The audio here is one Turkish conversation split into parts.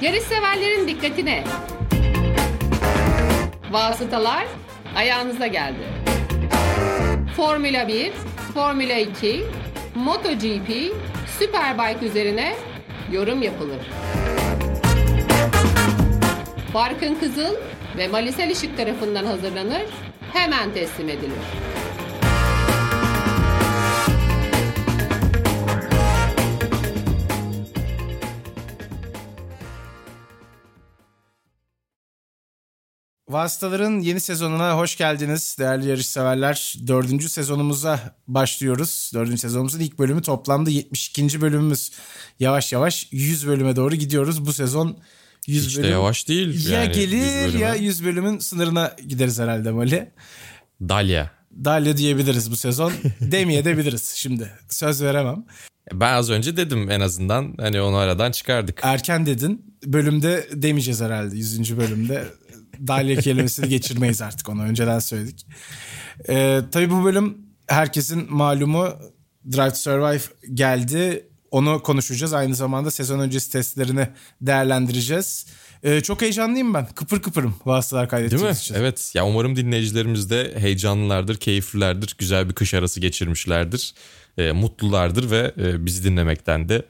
Yarış severlerin dikkatine. Vasıtalar ayağınıza geldi. Formula 1, Formula 2, MotoGP, Superbike üzerine yorum yapılır. Barkın Kızıl ve Malisel Işık tarafından hazırlanır, hemen teslim edilir. Vasıtaların yeni sezonuna hoş geldiniz değerli yarışseverler. Dördüncü sezonumuza başlıyoruz. Dördüncü sezonumuzun ilk bölümü toplamda 72. bölümümüz. Yavaş yavaş 100 bölüme doğru gidiyoruz. Bu sezon 100 Hiç bölüm. de yavaş değil. Ya yani gelir bölüme. ya 100 bölümün sınırına gideriz herhalde Mali. Dalya. Dalya diyebiliriz bu sezon. Demeyebiliriz şimdi. Söz veremem. Ben az önce dedim en azından hani onu aradan çıkardık. Erken dedin. Bölümde demeyeceğiz herhalde 100. bölümde. Dalya kelimesini geçirmeyiz artık onu önceden söyledik. Ee, tabii bu bölüm herkesin malumu Drive to Survive geldi. Onu konuşacağız. Aynı zamanda sezon öncesi testlerini değerlendireceğiz. Ee, çok heyecanlıyım ben. Kıpır kıpırım vasıtalar Değil mi? kaydettiğimiz için. Evet. Ya umarım dinleyicilerimiz de heyecanlılardır, keyiflilerdir, güzel bir kış arası geçirmişlerdir, e, mutlulardır ve e, bizi dinlemekten de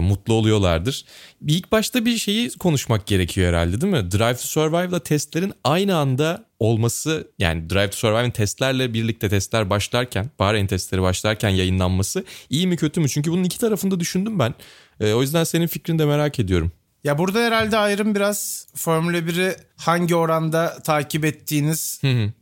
mutlu oluyorlardır. Bir ilk başta bir şeyi konuşmak gerekiyor herhalde değil mi? Drive to Survive'la testlerin aynı anda olması yani Drive to Survive'in testlerle birlikte testler başlarken, Bahreyn testleri başlarken yayınlanması iyi mi kötü mü? Çünkü bunun iki tarafında düşündüm ben. E, o yüzden senin fikrini de merak ediyorum. Ya burada herhalde ayrım biraz Formula 1'i hangi oranda takip ettiğiniz,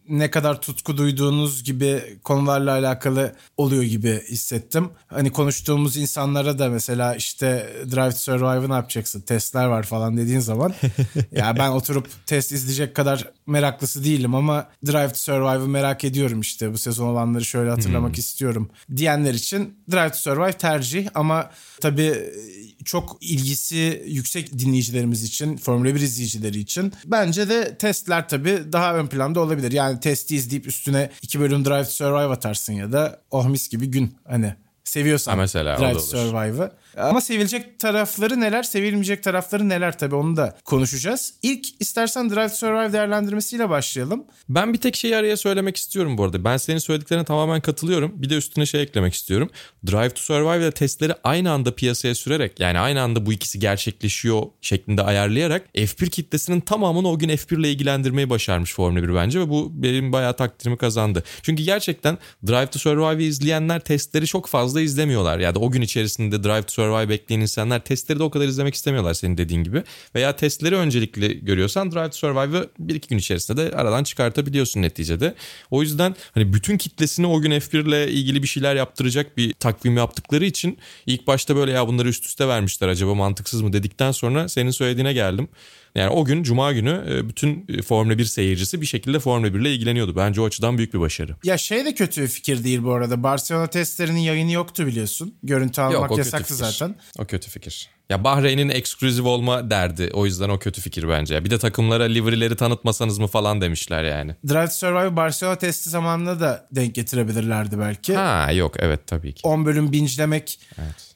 ne kadar tutku duyduğunuz gibi konularla alakalı oluyor gibi hissettim. Hani konuştuğumuz insanlara da mesela işte Drive to Survive'ı ne yapacaksın? Testler var falan dediğin zaman ya ben oturup test izleyecek kadar meraklısı değilim ama Drive to Survive'ı merak ediyorum işte bu sezon olanları şöyle hatırlamak istiyorum diyenler için Drive to Survive tercih ama tabii çok ilgisi yüksek dinleyicilerimiz için, Formula 1 izleyicileri için bence de testler tabii daha ön planda olabilir. Yani testi izleyip üstüne iki bölüm Drive to Survive atarsın ya da oh mis gibi gün hani seviyorsan Ha mesela, Drive. Survive'ı. Ama sevilecek tarafları neler, sevilmeyecek tarafları neler tabii onu da konuşacağız. İlk istersen Drive to Survive değerlendirmesiyle başlayalım. Ben bir tek şeyi araya söylemek istiyorum bu arada. Ben senin söylediklerine tamamen katılıyorum. Bir de üstüne şey eklemek istiyorum. Drive to Survive ile testleri aynı anda piyasaya sürerek yani aynı anda bu ikisi gerçekleşiyor şeklinde ayarlayarak F1 kitlesinin tamamını o gün F1 ile ilgilendirmeyi başarmış Formula 1 bence ve bu benim bayağı takdirimi kazandı. Çünkü gerçekten Drive to Survive'ı izleyenler testleri çok fazla izlemiyorlar. Yani o gün içerisinde Drive to Survive bekleyen insanlar testleri de o kadar izlemek istemiyorlar senin dediğin gibi. Veya testleri öncelikli görüyorsan Drive to Survive'ı bir iki gün içerisinde de aradan çıkartabiliyorsun neticede. O yüzden hani bütün kitlesini o gün F1 ile ilgili bir şeyler yaptıracak bir takvim yaptıkları için ilk başta böyle ya bunları üst üste vermişler acaba mantıksız mı dedikten sonra senin söylediğine geldim. Yani o gün Cuma günü e, bütün e, Formula 1 seyircisi bir şekilde Formula 1 ile ilgileniyordu. Bence o açıdan büyük bir başarı. Ya şey de kötü bir fikir değil bu arada. Barcelona testlerinin yayını yoktu biliyorsun. Görüntü almak kötü yasaktı zaten. O kötü fikir. Ya Bahreyn'in ekskluzif olma derdi. O yüzden o kötü fikir bence. Bir de takımlara livery'leri tanıtmasanız mı falan demişler yani. Drive to Survive Barcelona testi zamanında da denk getirebilirlerdi belki. Ha yok evet tabii ki. 10 bölüm binçlemek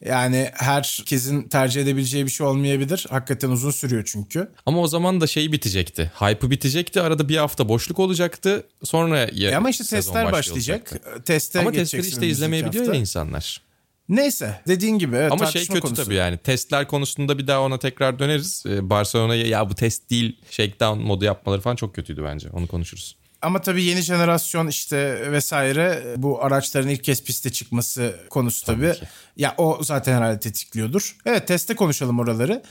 yani herkesin tercih edebileceği bir şey olmayabilir. Hakikaten uzun sürüyor çünkü. Ama o zaman da şey bitecekti. Hype'ı bitecekti. Arada bir hafta boşluk olacaktı. Sonra ya, E ama işte testler başlayacak. Teste Ama testleri işte izlemeyebiliyor hafta. ya insanlar. Neyse dediğin gibi evet, Ama şey kötü konusu. tabii yani. Testler konusunda bir daha ona tekrar döneriz. Ee, Barcelona'ya ya bu test değil shakedown modu yapmaları falan çok kötüydü bence. Onu konuşuruz. Ama tabii yeni jenerasyon işte vesaire bu araçların ilk kez piste çıkması konusu tabii. ki. Ya o zaten herhalde tetikliyordur. Evet teste konuşalım oraları.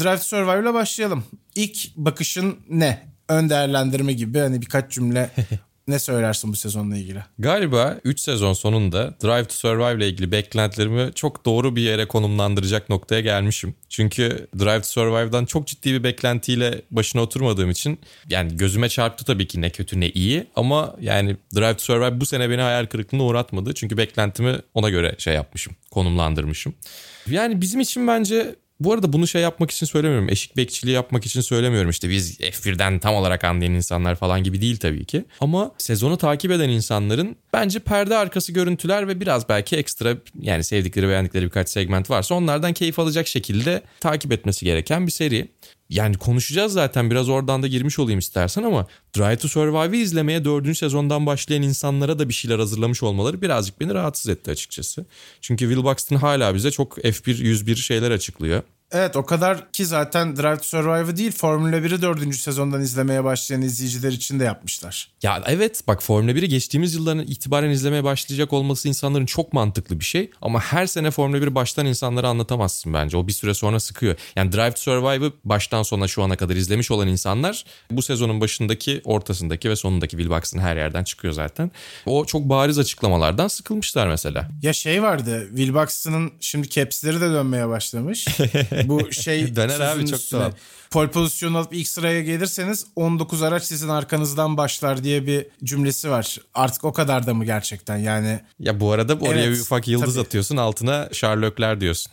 Drive to Survive ile başlayalım. İlk bakışın ne? Ön değerlendirme gibi hani birkaç cümle ne söylersin bu sezonla ilgili? Galiba 3 sezon sonunda Drive to Survive ile ilgili beklentilerimi çok doğru bir yere konumlandıracak noktaya gelmişim. Çünkü Drive to Survive'dan çok ciddi bir beklentiyle başına oturmadığım için yani gözüme çarptı tabii ki ne kötü ne iyi ama yani Drive to Survive bu sene beni hayal kırıklığına uğratmadı. Çünkü beklentimi ona göre şey yapmışım, konumlandırmışım. Yani bizim için bence Bu arada bunu şey yapmak için söylemiyorum. Eşik bekçiliği yapmak için söylemiyorum. İşte biz F1'den tam olarak anlayan insanlar falan gibi değil tabii ki. Ama sezonu takip eden insanların bence perde arkası görüntüler ve biraz belki ekstra yani sevdikleri beğendikleri birkaç segment varsa onlardan keyif alacak şekilde takip etmesi gereken bir seri. Yani konuşacağız zaten biraz oradan da girmiş olayım istersen ama Drive to Survive'ı izlemeye dördüncü sezondan başlayan insanlara da bir şeyler hazırlamış olmaları birazcık beni rahatsız etti açıkçası. Çünkü Will Buxton hala bize çok F1 101 şeyler açıklıyor. Evet o kadar ki zaten Drive to Survive'ı değil Formula 1'i dördüncü sezondan izlemeye başlayan izleyiciler için de yapmışlar. Ya evet bak Formula 1'i geçtiğimiz yılların itibaren izlemeye başlayacak olması insanların çok mantıklı bir şey. Ama her sene Formula 1'i baştan insanlara anlatamazsın bence. O bir süre sonra sıkıyor. Yani Drive to Survive'ı baştan sona şu ana kadar izlemiş olan insanlar bu sezonun başındaki, ortasındaki ve sonundaki Will Buxton her yerden çıkıyor zaten. O çok bariz açıklamalardan sıkılmışlar mesela. Ya şey vardı Will Buxton'ın şimdi caps'leri de dönmeye başlamış. Bu şey Döner abi, çok üstüne. Pole pozisyonu alıp ilk sıraya gelirseniz 19 araç sizin arkanızdan başlar diye bir cümlesi var. Artık o kadar da mı gerçekten yani Ya bu arada oraya Evet, bir ufak yıldız tabii. atıyorsun altına Sherlockler diyorsun.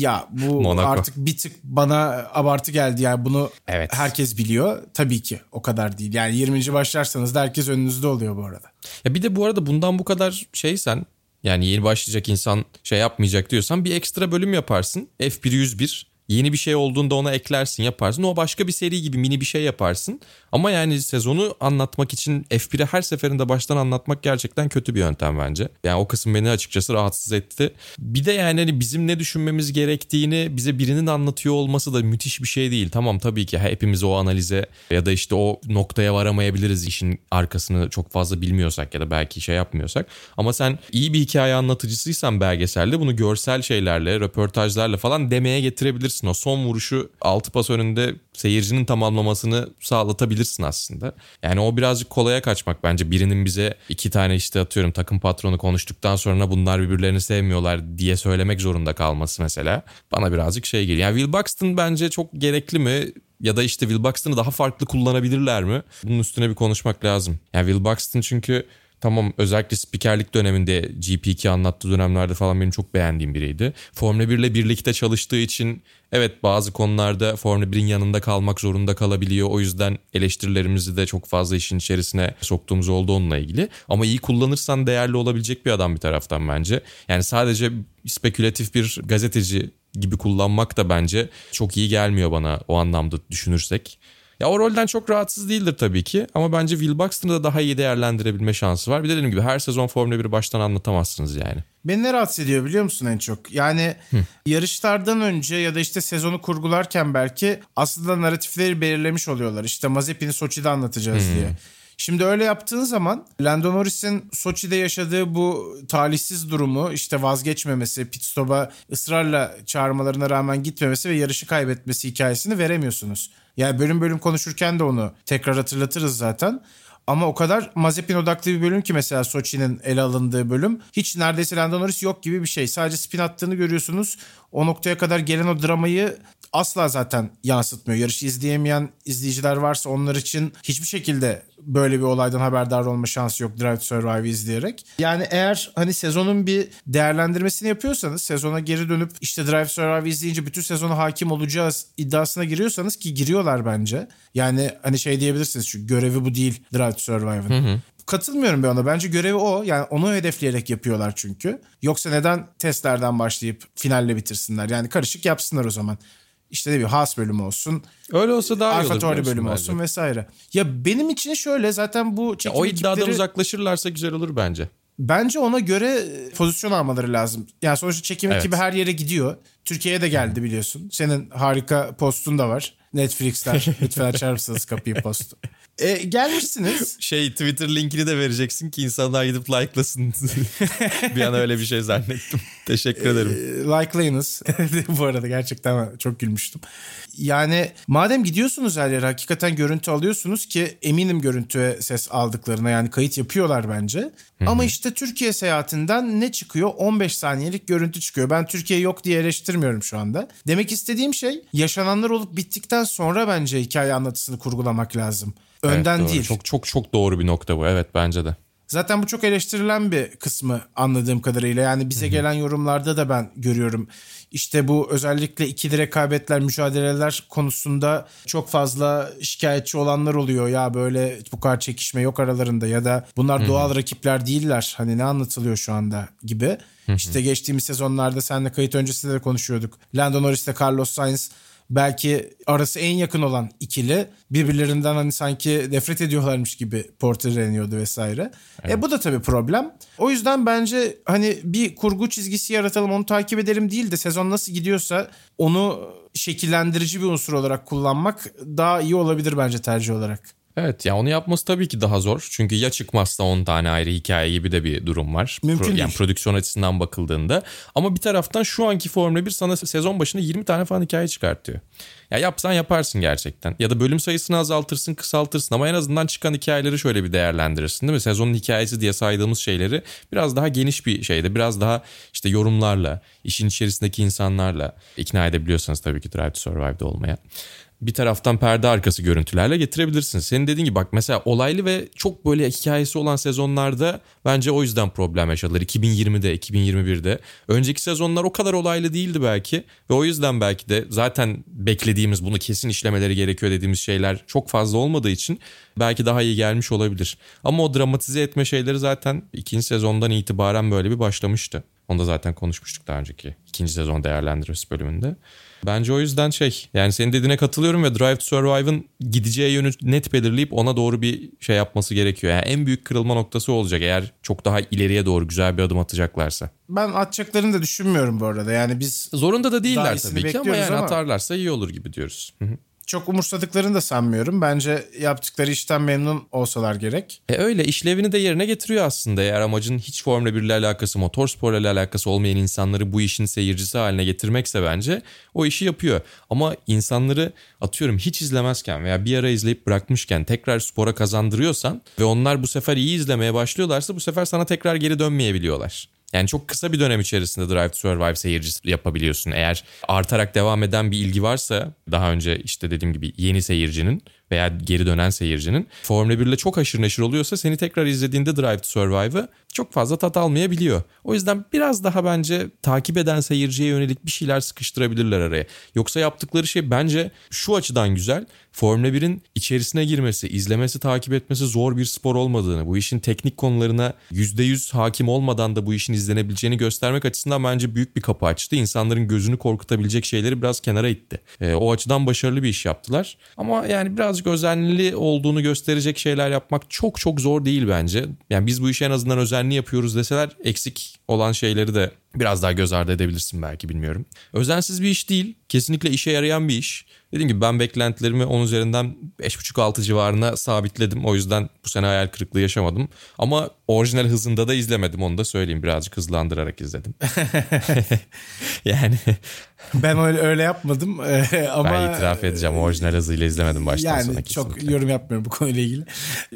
ya bu Monaco. artık bir tık bana abartı geldi yani bunu Evet. herkes biliyor. Tabii ki o kadar değil. Yani 20. başlarsanız da herkes önünüzde oluyor bu arada. Ya bir de bu arada bundan bu kadar şeysen yani yeni başlayacak insan şey yapmayacak diyorsan bir ekstra bölüm yaparsın. F1 101 yeni bir şey olduğunda ona eklersin yaparsın. O başka bir seri gibi mini bir şey yaparsın. Ama yani sezonu anlatmak için F1'i her seferinde baştan anlatmak gerçekten kötü bir yöntem bence. Yani o kısım beni açıkçası rahatsız etti. Bir de yani hani bizim ne düşünmemiz gerektiğini bize birinin anlatıyor olması da müthiş bir şey değil. Tamam tabii ki hepimiz o analize ya da işte o noktaya varamayabiliriz işin arkasını çok fazla bilmiyorsak ya da belki şey yapmıyorsak. Ama sen iyi bir hikaye anlatıcısıysan belgeselde bunu görsel şeylerle, röportajlarla falan demeye getirebilirsin. O son vuruşu altı pas önünde seyircinin tamamlamasını sağlatabilirsin aslında. Yani o birazcık kolaya kaçmak bence. Birinin bize iki tane işte atıyorum takım patronu konuştuktan sonra bunlar birbirlerini sevmiyorlar diye söylemek zorunda kalması mesela. Bana birazcık şey geliyor. Yani Will Buxton bence çok gerekli mi? Ya da işte Will Buxton'ı daha farklı kullanabilirler mi? Bunun üstüne bir konuşmak lazım. Yani Will Buxton çünkü Tamam özellikle spikerlik döneminde GP2 anlattığı dönemlerde falan benim çok beğendiğim biriydi. Formula 1 ile birlikte çalıştığı için evet bazı konularda Formula 1'in yanında kalmak zorunda kalabiliyor. O yüzden eleştirilerimizi de çok fazla işin içerisine soktuğumuz oldu onunla ilgili. Ama iyi kullanırsan değerli olabilecek bir adam bir taraftan bence. Yani sadece spekülatif bir gazeteci gibi kullanmak da bence çok iyi gelmiyor bana o anlamda düşünürsek. Ya o rolden çok rahatsız değildir tabii ki ama bence Will Buxton'ı da daha iyi değerlendirebilme şansı var. Bir de dediğim gibi her sezon Formula 1'i baştan anlatamazsınız yani. Beni ne rahatsız ediyor biliyor musun en çok? Yani yarışlardan önce ya da işte sezonu kurgularken belki aslında narratifleri belirlemiş oluyorlar. İşte Mazepin'i Soçi'de anlatacağız diye. Şimdi öyle yaptığın zaman Lando Norris'in Soçi'de yaşadığı bu talihsiz durumu işte vazgeçmemesi, pit stop'a ısrarla çağırmalarına rağmen gitmemesi ve yarışı kaybetmesi hikayesini veremiyorsunuz. Yani bölüm bölüm konuşurken de onu tekrar hatırlatırız zaten. Ama o kadar Mazepin odaklı bir bölüm ki mesela Soçi'nin ele alındığı bölüm. Hiç neredeyse Lando Norris yok gibi bir şey. Sadece spin attığını görüyorsunuz. O noktaya kadar gelen o dramayı asla zaten yansıtmıyor. Yarışı izleyemeyen izleyiciler varsa onlar için hiçbir şekilde böyle bir olaydan haberdar olma şansı yok Drive to Survive izleyerek. Yani eğer hani sezonun bir değerlendirmesini yapıyorsanız sezona geri dönüp işte Drive to Survive izleyince bütün sezona hakim olacağız iddiasına giriyorsanız ki giriyorlar bence. Yani hani şey diyebilirsiniz şu görevi bu değil Drive to Survive'ın. Katılmıyorum ben ona. Bence görevi o. Yani onu hedefleyerek yapıyorlar çünkü. Yoksa neden testlerden başlayıp finalle bitirsinler? Yani karışık yapsınlar o zaman. İşte ne bileyim Haas bölümü olsun. Öyle olsa daha iyi olur. Alfa Tauri bölümü bence? olsun vesaire. Ya benim için şöyle zaten bu Ya çekim o iddiadan ekipleri- uzaklaşırlarsa güzel olur bence. Bence ona göre e, pozisyon almaları lazım. Yani sonuçta çekim Evet. ekibi her yere gidiyor. Türkiye'ye de geldi biliyorsun. Senin harika postun da var. Netflix'ten lütfen açar mısınız kapıyı postu. E, gelmişsiniz. Şey Twitter linkini de vereceksin ki insanlar gidip like'lasın. bir an öyle bir şey zannettim. Teşekkür ederim. E, Like'layınız. Bu arada gerçekten çok gülmüştüm. Yani madem gidiyorsunuz her yere hakikaten görüntü alıyorsunuz ki eminim görüntüye ses aldıklarına yani kayıt yapıyorlar bence. Ama işte Türkiye seyahatinden ne çıkıyor? 15 saniyelik görüntü çıkıyor. Ben Türkiye yok diye eleştirmiyorum şu anda. Demek istediğim şey yaşananlar olup bittikten sonra bence hikaye anlatısını kurgulamak lazım. Önden Evet, değil. Çok çok çok doğru bir nokta bu. Evet bence de. Zaten bu çok eleştirilen bir kısmı anladığım kadarıyla. Yani bize gelen yorumlarda da ben görüyorum. İşte bu özellikle ikili rekabetler, mücadeleler konusunda çok fazla şikayetçi olanlar oluyor. Ya böyle bu kadar çekişme yok aralarında ya da bunlar doğal rakipler değiller. Hani ne anlatılıyor şu anda gibi. İşte geçtiğimiz sezonlarda seninle kayıt öncesinde de konuşuyorduk. Lando Norris ile Carlos Sainz belki arası en yakın olan ikili birbirlerinden hani sanki nefret ediyorlarmış gibi portreleniyordu vesaire. E bu da tabii problem. O yüzden bence hani bir kurgu çizgisi yaratalım onu takip edelim değil de sezon nasıl gidiyorsa onu şekillendirici bir unsur olarak kullanmak daha iyi olabilir bence tercih olarak. Evet ya onu yapması tabii ki daha zor. Çünkü ya çıkmazsa 10 tane ayrı hikaye gibi de bir durum var. Mümkün Pro, yani değil. prodüksiyon açısından bakıldığında. Ama bir taraftan şu anki Formula 1 sana sezon başına 20 tane falan hikaye çıkartıyor. Ya yapsan yaparsın gerçekten. Ya da bölüm sayısını azaltırsın, kısaltırsın ama en azından çıkan hikayeleri şöyle bir değerlendirirsin değil mi? Sezonun hikayesi diye saydığımız şeyleri biraz daha geniş bir şeyde, biraz daha işte yorumlarla, işin içerisindeki insanlarla ikna edebiliyorsanız tabii ki Drive to Survive'da olmaya bir taraftan perde arkası görüntülerle getirebilirsin. Senin dediğin gibi bak mesela olaylı ve çok böyle hikayesi olan sezonlarda bence o yüzden problem yaşadılar. 2020'de, 2021'de. Önceki sezonlar o kadar olaylı değildi belki ve o yüzden belki de zaten beklediğimiz bunu kesin işlemeleri gerekiyor dediğimiz şeyler çok fazla olmadığı için belki daha iyi gelmiş olabilir. Ama o dramatize etme şeyleri zaten ikinci sezondan itibaren böyle bir başlamıştı. Onu da zaten konuşmuştuk daha önceki ikinci sezon değerlendirmesi bölümünde. Bence o yüzden şey yani senin dediğine katılıyorum ve Drive to Survive'ın gideceği yönü net belirleyip ona doğru bir şey yapması gerekiyor. Yani en büyük kırılma noktası olacak eğer çok daha ileriye doğru güzel bir adım atacaklarsa. Ben atacaklarını da düşünmüyorum bu arada. Yani biz Zorunda da değiller tabii ki ama yani ama- atarlarsa iyi olur gibi diyoruz. Hı hı. Çok umursadıklarını da sanmıyorum. Bence yaptıkları işten memnun olsalar gerek. E öyle işlevini de yerine getiriyor aslında. Eğer amacın hiç Formula 1 ile alakası, motorsporla ile alakası olmayan insanları bu işin seyircisi haline getirmekse bence o işi yapıyor. Ama insanları atıyorum hiç izlemezken veya bir ara izleyip bırakmışken tekrar spora kazandırıyorsan ve onlar bu sefer iyi izlemeye başlıyorlarsa bu sefer sana tekrar geri dönmeyebiliyorlar. Yani çok kısa bir dönem içerisinde Drive to Survive seyircisi yapabiliyorsun. Eğer artarak devam eden bir ilgi varsa daha önce işte dediğim gibi yeni seyircinin veya geri dönen seyircinin Formula 1 ile çok haşır neşir oluyorsa seni tekrar izlediğinde Drive to Survive'ı çok fazla tat almayabiliyor. O yüzden biraz daha bence takip eden seyirciye yönelik bir şeyler sıkıştırabilirler araya. Yoksa yaptıkları şey bence şu açıdan güzel. Formula 1'in içerisine girmesi, izlemesi, takip etmesi zor bir spor olmadığını, bu işin teknik konularına %100 hakim olmadan da bu işin izlenebileceğini göstermek açısından bence büyük bir kapı açtı. İnsanların gözünü korkutabilecek şeyleri biraz kenara itti. Ee, o açıdan başarılı bir iş yaptılar. Ama yani birazcık özenli olduğunu gösterecek şeyler yapmak çok çok zor değil bence. Yani biz bu işi en azından özenli yapıyoruz deseler eksik olan şeyleri de biraz daha göz ardı edebilirsin belki bilmiyorum. Özensiz bir iş değil. Kesinlikle işe yarayan bir iş. Dediğim gibi ben beklentilerimi 10 üzerinden 5.5-6 civarına sabitledim. O yüzden bu sene hayal kırıklığı yaşamadım. Ama orijinal hızında da izlemedim onu da söyleyeyim. Birazcık hızlandırarak izledim. yani Ben öyle, öyle yapmadım Ee, ama ben itiraf edeceğim orijinal hızıyla izlemedim baştan yani sona çok yorum yapmıyorum bu konuyla ilgili.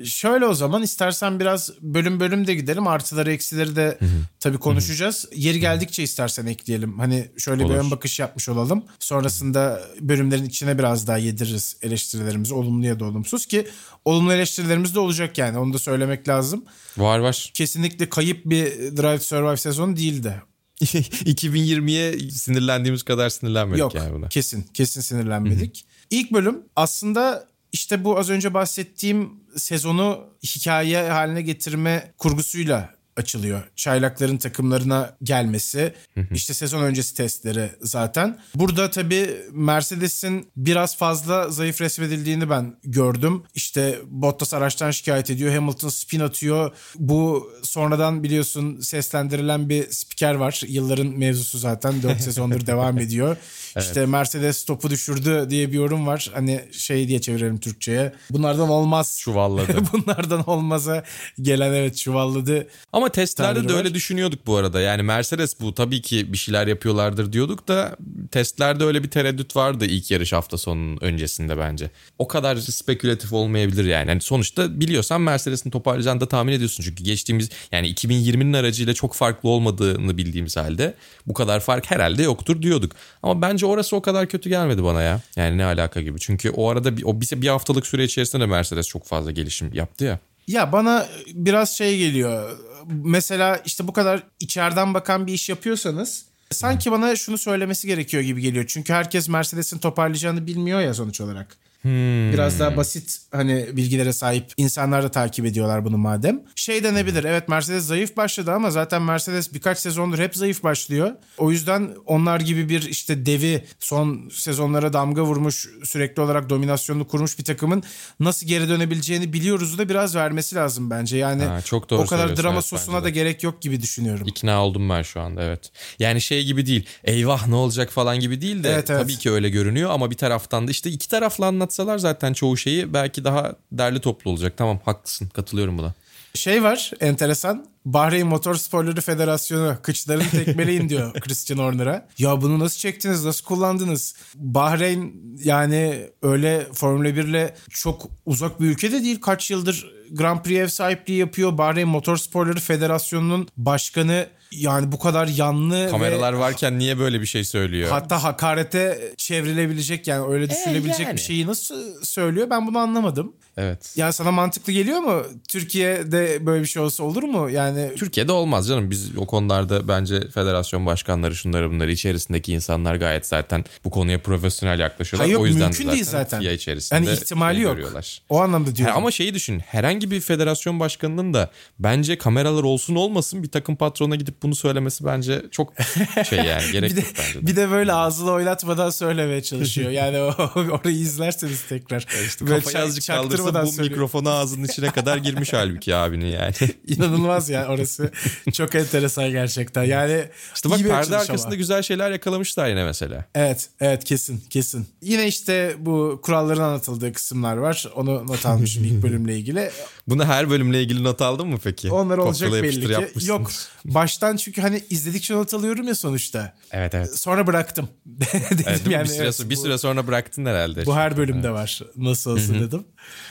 Şöyle o zaman istersen biraz bölüm bölüm de gidelim. Artıları eksileri de tabii konuşacağız. Yeri geldikçe istersen ekleyelim. Hani şöyle bir Olur. ön bakış yapmış olalım. Sonrasında bölümlerin içine biraz daha yediririz eleştirilerimizi. Olumlu ya da olumsuz ki olumlu eleştirilerimiz de olacak yani. Onu da söylemek lazım. Var var. Kesinlikle kayıp bir Drive to Survive sezonu değildi. 2020'ye sinirlendiğimiz kadar sinirlenmedik Yok yani buna. kesin kesin sinirlenmedik. İlk bölüm aslında işte bu az önce bahsettiğim sezonu hikaye haline getirme kurgusuyla açılıyor. Çaylakların takımlarına gelmesi, işte sezon öncesi testleri zaten. Burada tabii Mercedes'in biraz fazla zayıf resmedildiğini ben gördüm. İşte Bottas araçtan şikayet ediyor, Hamilton spin atıyor. Bu sonradan biliyorsun seslendirilen bir spiker var. Yılların mevzusu zaten 4 sezondur devam ediyor. İşte Mercedes topu düşürdü diye bir yorum var. Hani şey diye çevirelim Türkçe'ye. Bunlardan olmaz. Çuvalladı. Bunlardan olmaza gelen evet çuvalladı. Ama testlerde Tabiri de var. öyle düşünüyorduk bu arada. Yani Mercedes bu tabii ki bir şeyler yapıyorlardır diyorduk da testlerde öyle bir tereddüt vardı ilk yarış hafta sonunun öncesinde bence. O kadar spekülatif olmayabilir yani. yani sonuçta biliyorsan Mercedes'in toparlayacağını da tahmin ediyorsun. Çünkü geçtiğimiz yani 2020'nin aracıyla çok farklı olmadığını bildiğimiz halde bu kadar fark herhalde yoktur diyorduk. Ama bence orası o kadar kötü gelmedi bana ya. Yani ne alaka gibi. Çünkü o arada bir, o bir, bir haftalık süre içerisinde de Mercedes çok fazla gelişim yaptı ya. Ya bana biraz şey geliyor. Mesela işte bu kadar içeriden bakan bir iş yapıyorsanız sanki bana şunu söylemesi gerekiyor gibi geliyor. Çünkü herkes Mercedes'in toparlayacağını bilmiyor ya sonuç olarak. Biraz daha basit hani bilgilere sahip insanlar da takip ediyorlar bunu madem. Şey denebilir evet Mercedes zayıf başladı ama zaten Mercedes birkaç sezondur hep zayıf başlıyor. O yüzden onlar gibi bir işte devi son sezonlara damga vurmuş sürekli olarak dominasyonunu kurmuş bir takımın nasıl geri dönebileceğini biliyoruz da biraz vermesi lazım bence. Yani Ha, çok doğru o kadar drama evet, sosuna da gerek yok gibi düşünüyorum. İkna oldum ben şu anda evet. Yani şey gibi değil. Eyvah ne olacak falan gibi değil de Evet, evet. tabii ki öyle görünüyor ama bir taraftan da işte iki taraflı anlatsalar zaten çoğu şeyi belki daha derli toplu olacak. Tamam haklısın katılıyorum buna. Şey var enteresan. Bahreyn Motor Sporları Federasyonu kıçlarını tekmeleyin diyor Christian Horner'a. Ya bunu nasıl çektiniz? Nasıl kullandınız? Bahreyn yani öyle Formula 1 ile çok uzak bir ülke de değil. Kaç yıldır Grand Prix ev sahipliği yapıyor. Bahreyn Motor Sporları Federasyonu'nun başkanı yani bu kadar yanlı Kameralar ve varken niye böyle bir şey söylüyor? hatta hakarete çevrilebilecek yani öyle düşünülebilecek yani. bir şeyi nasıl söylüyor ben bunu anlamadım. evet. Ya sana mantıklı geliyor mu? Türkiye'de böyle bir şey olsa olur mu? Yani Türkiye'de olmaz canım. Biz o konularda bence federasyon başkanları şunları bunları içerisindeki insanlar gayet zaten bu konuya profesyonel yaklaşıyorlar. Hayır, o yüzden mümkün zaten değil zaten. FIA içerisinde yani ihtimali şey yok. görüyorlar. O anlamda Ha, diyorum. ama şeyi düşün. Herhangi bir federasyon başkanının da bence kameralar olsun olmasın bir takım patrona gidip bunu söylemesi bence çok şey yani gerek bir de, bence. de. bir de böyle ağzını oynatmadan söylemeye çalışıyor. Yani o, orayı izlerseniz tekrar. Böyle Kafayı çak- azıcık kaldırsa bu söylüyor. mikrofonu ağzının içine kadar girmiş halbuki abinin yani. İnanılmaz ya orası. Çok enteresan gerçekten. Yani İşte bak perde arkasında ama. güzel şeyler yakalamışlar yine mesela. Evet, evet kesin, kesin. Yine işte bu kuralların anlatıldığı kısımlar var. Onu not almışım ilk bölümle ilgili. Bunu her bölümle ilgili not aldın mı peki? Onlar olacak Kopyala belli ki. Yok, baştan çünkü hani izledikçe not alıyorum ya sonuçta. Evet evet. Sonra bıraktım. Dedim evet yani, bir, süre, evet, bir süre sonra bıraktın herhalde. Bu her bölümde var. Nasıl olsa dedim.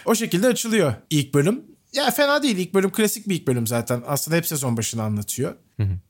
O şekilde açılıyor ilk bölüm. Ya fena değil. İlk bölüm klasik bir ilk bölüm zaten. Aslında hep sezon başını anlatıyor.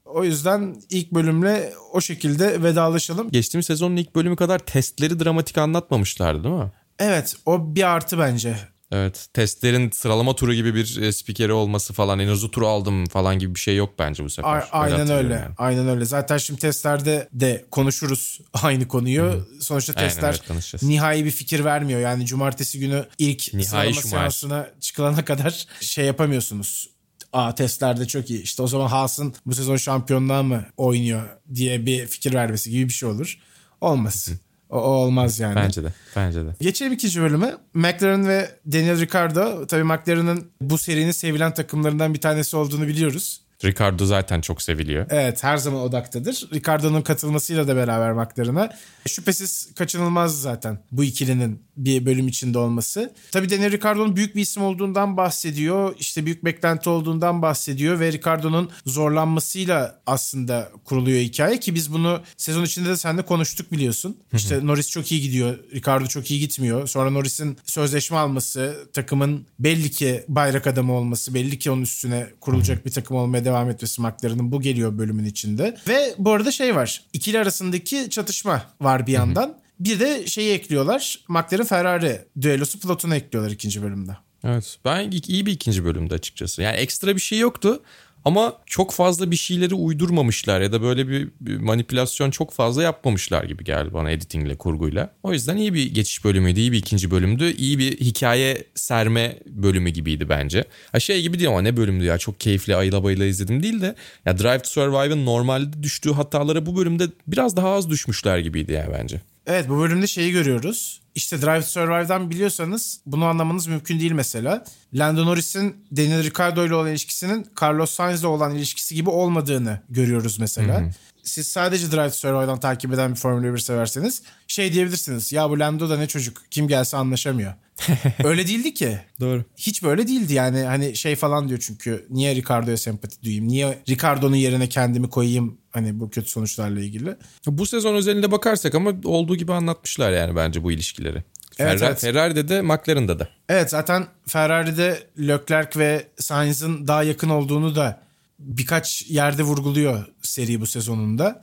O yüzden ilk bölümle o şekilde vedalaşalım. Geçtiğimiz sezonun ilk bölümü kadar testleri dramatik anlatmamışlardı değil mi? Evet o bir artı bence. Evet. Testlerin sıralama turu gibi bir e, spikeri olması falan. En hızlı turu aldım falan gibi bir şey yok bence bu sefer. A- aynen öyle. yani. Aynen öyle. Zaten şimdi testlerde de konuşuruz aynı konuyu. Sonuçta Aynen, testler evet, konuşacağız. nihai bir fikir vermiyor. Yani cumartesi günü ilk Nihai sıralama Şumayr. seansına çıkılana kadar şey yapamıyorsunuz. Aa testlerde çok iyi. İşte o zaman Haas'ın bu sezon şampiyonluğa mı oynuyor diye bir fikir vermesi gibi bir şey olur. Olmaz. O, o olmaz yani. Bence de. Bence de. Geçelim ikinci bölüme. McLaren ve Daniel Ricciardo. Tabii McLaren'ın bu serinin sevilen takımlarından bir tanesi olduğunu biliyoruz. Ricardo zaten çok seviliyor. Evet her zaman odaktadır. Ricardo'nun katılmasıyla da beraber McLaren'a. Şüphesiz kaçınılmaz zaten bu ikilinin bir bölüm içinde olması. Tabii Daniel Ricardo'nun büyük bir isim olduğundan bahsediyor. İşte büyük beklenti olduğundan bahsediyor ve Ricardo'nun zorlanmasıyla aslında kuruluyor hikaye ki biz bunu sezon içinde de seninle konuştuk biliyorsun. İşte Norris çok iyi gidiyor. Ricardo çok iyi gitmiyor. Sonra Norris'in sözleşme alması, takımın belli ki bayrak adamı olması, belli ki onun üstüne kurulacak bir takım olmaya devam etmesi McLaren'ın bu geliyor bölümün içinde. Ve bu arada şey var. İkili arasındaki çatışma var bir yandan. Bir de şeyi ekliyorlar. McLaren Ferrari düellosu Platon'u ekliyorlar ikinci bölümde. Evet. Ben iyi bir ikinci bölümde açıkçası. Yani ekstra bir şey yoktu. Ama çok fazla bir şeyleri uydurmamışlar ya da böyle bir, bir manipülasyon çok fazla yapmamışlar gibi geldi bana editingle, kurguyla. O yüzden iyi bir geçiş bölümüydü, iyi bir ikinci bölümdü. iyi bir hikaye serme bölümü gibiydi bence. Ha şey gibi değil ama ne bölümdü ya çok keyifli ayıla bayıla izledim değil de ya Drive to Survive'ın normalde düştüğü hatalara bu bölümde biraz daha az düşmüşler gibiydi ya bence. Evet bu bölümde şeyi görüyoruz. İşte Drive to Survive'dan biliyorsanız bunu anlamanız mümkün değil mesela. Lando Norris'in Daniel Ricciardo ile olan ilişkisinin Carlos Sainz'le olan ilişkisi gibi olmadığını görüyoruz mesela. Siz sadece Drive to Survive'dan takip eden bir Formula 1 severseniz şey diyebilirsiniz. Ya bu Lando da ne çocuk kim gelse anlaşamıyor. Öyle değildi ki. Doğru. Hiç böyle değildi yani hani şey falan diyor çünkü niye Ricardo'ya sempati duyayım? Niye Ricardo'nun yerine kendimi koyayım hani bu kötü sonuçlarla ilgili? Bu sezon özelinde bakarsak ama olduğu gibi anlatmışlar yani bence bu ilişkileri. Evet, Ferrari, evet. Ferrari'de de McLaren'da da. Evet zaten Ferrari'de Leclerc ve Sainz'ın daha yakın olduğunu da birkaç yerde vurguluyor seri bu sezonunda.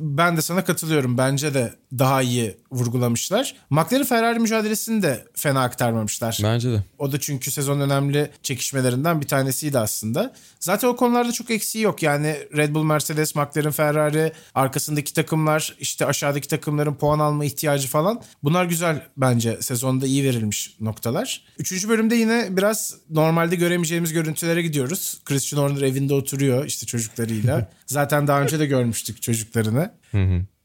Ben de sana katılıyorum. Bence de daha iyi vurgulamışlar. McLaren Ferrari mücadelesini de fena aktarmamışlar. Bence de. O da çünkü sezon önemli çekişmelerinden bir tanesiydi aslında. Zaten o konularda çok eksiği yok. Yani Red Bull, Mercedes, McLaren, Ferrari, arkasındaki takımlar, işte aşağıdaki takımların puan alma ihtiyacı falan. Bunlar güzel bence sezonda iyi verilmiş noktalar. Üçüncü bölümde yine biraz normalde göremeyeceğimiz görüntülere gidiyoruz. Christian Horner evinde oturuyor işte çocuklarıyla. Zaten daha önce de görmüştük çocuklarını.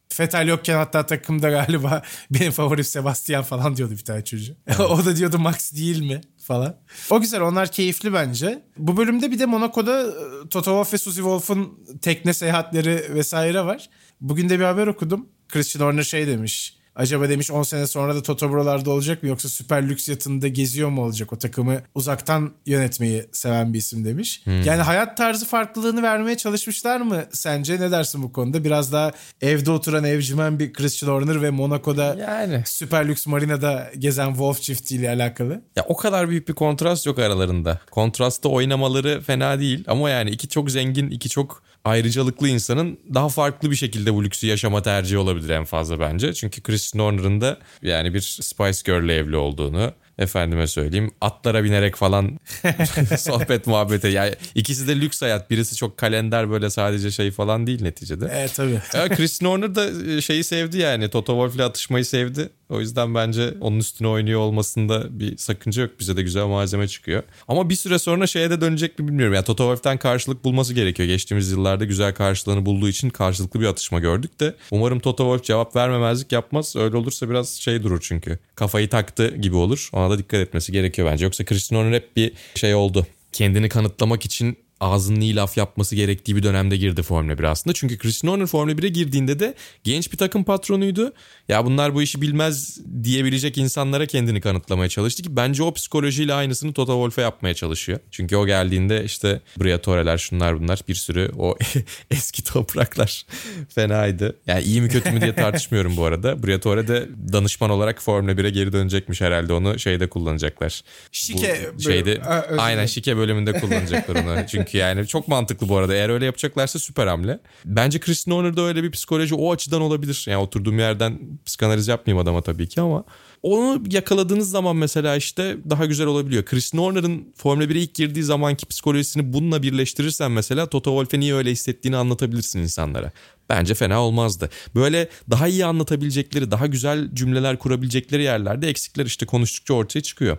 Fetal yokken hatta takımda galiba benim favorim Sebastian falan diyordu bir tane çocuğu. o da diyordu Max değil mi falan. O güzel onlar keyifli bence. Bu bölümde bir de Monaco'da e, Toto Wolff ve Suzy Wolff'un tekne seyahatleri vesaire var. Bugün de bir haber okudum. Christian Horner şey demiş. Acaba demiş 10 sene sonra da Toto buralarda olacak mı yoksa süper lüks yatında geziyor mu olacak? O takımı uzaktan yönetmeyi seven bir isim demiş. Yani hayat tarzı farklılığını vermeye çalışmışlar mı sence? Ne dersin bu konuda? Biraz daha evde oturan evcimen bir Christian Horner ve Monaco'da Yani. süper lüks marinada gezen Wolf çiftiyle alakalı. Ya o kadar büyük bir kontrast yok aralarında. Kontrastta oynamaları fena değil ama yani iki çok zengin, iki çok ayrıcalıklı insanın daha farklı bir şekilde bu lüksü yaşama tercihi olabilir en fazla bence. Çünkü Christian Horner'ın da yani bir Spice Girl'le evli olduğunu efendime söyleyeyim atlara binerek falan sohbet muhabbete yani ikisi de lüks hayat birisi çok kalender böyle sadece şey falan değil neticede. Evet tabii. Ya Christian Horner da şeyi sevdi yani Toto Wolff'le atışmayı sevdi. O yüzden bence onun üstüne oynuyor olmasında bir sakınca yok. Bize de güzel malzeme çıkıyor. Ama bir süre sonra şeye de dönecek mi bilmiyorum. Yani Toto Wolff'ten karşılık bulması gerekiyor. Geçtiğimiz yıllarda güzel karşılığını bulduğu için karşılıklı bir atışma gördük de. Umarım Toto Wolff cevap vermemezlik yapmaz. Öyle olursa biraz şey durur çünkü. Kafayı taktı gibi olur. Ona da dikkat etmesi gerekiyor bence. Yoksa Christian Horner hep bir şey oldu. Kendini kanıtlamak için ağzının iyi laf yapması gerektiği bir dönemde girdi Formula 1 aslında. Çünkü Christian Horner Formula 1'e girdiğinde de genç bir takım patronuydu. Ya bunlar bu işi bilmez diyebilecek insanlara kendini kanıtlamaya çalıştı ki bence o psikolojiyle aynısını Toto Wolff'e yapmaya çalışıyor. Çünkü o geldiğinde işte Briatore'ler şunlar bunlar bir sürü o eski topraklar fenaydı. Yani iyi mi kötü mü diye tartışmıyorum bu arada. Briatore de danışman olarak Formula 1'e geri dönecekmiş herhalde onu şeyde kullanacaklar. Şike Bu şeyde bölüm- aynen şike bölümünde kullanacaklar onu. Çünkü yani çok mantıklı bu arada. Eğer öyle yapacaklarsa süper hamle. Bence Christian Horner'da öyle bir psikoloji o açıdan olabilir. Yani oturduğum yerden psikanaliz yapmayayım adama tabii ki ama onu yakaladığınız zaman mesela işte daha güzel olabiliyor. Christian Horner'ın Formula 1'e ilk girdiği zamanki psikolojisini bununla birleştirirsen mesela Toto Wolff'e niye öyle hissettiğini anlatabilirsin insanlara. Bence fena olmazdı. Böyle daha iyi anlatabilecekleri, daha güzel cümleler kurabilecekleri yerlerde eksikler işte konuştukça ortaya çıkıyor.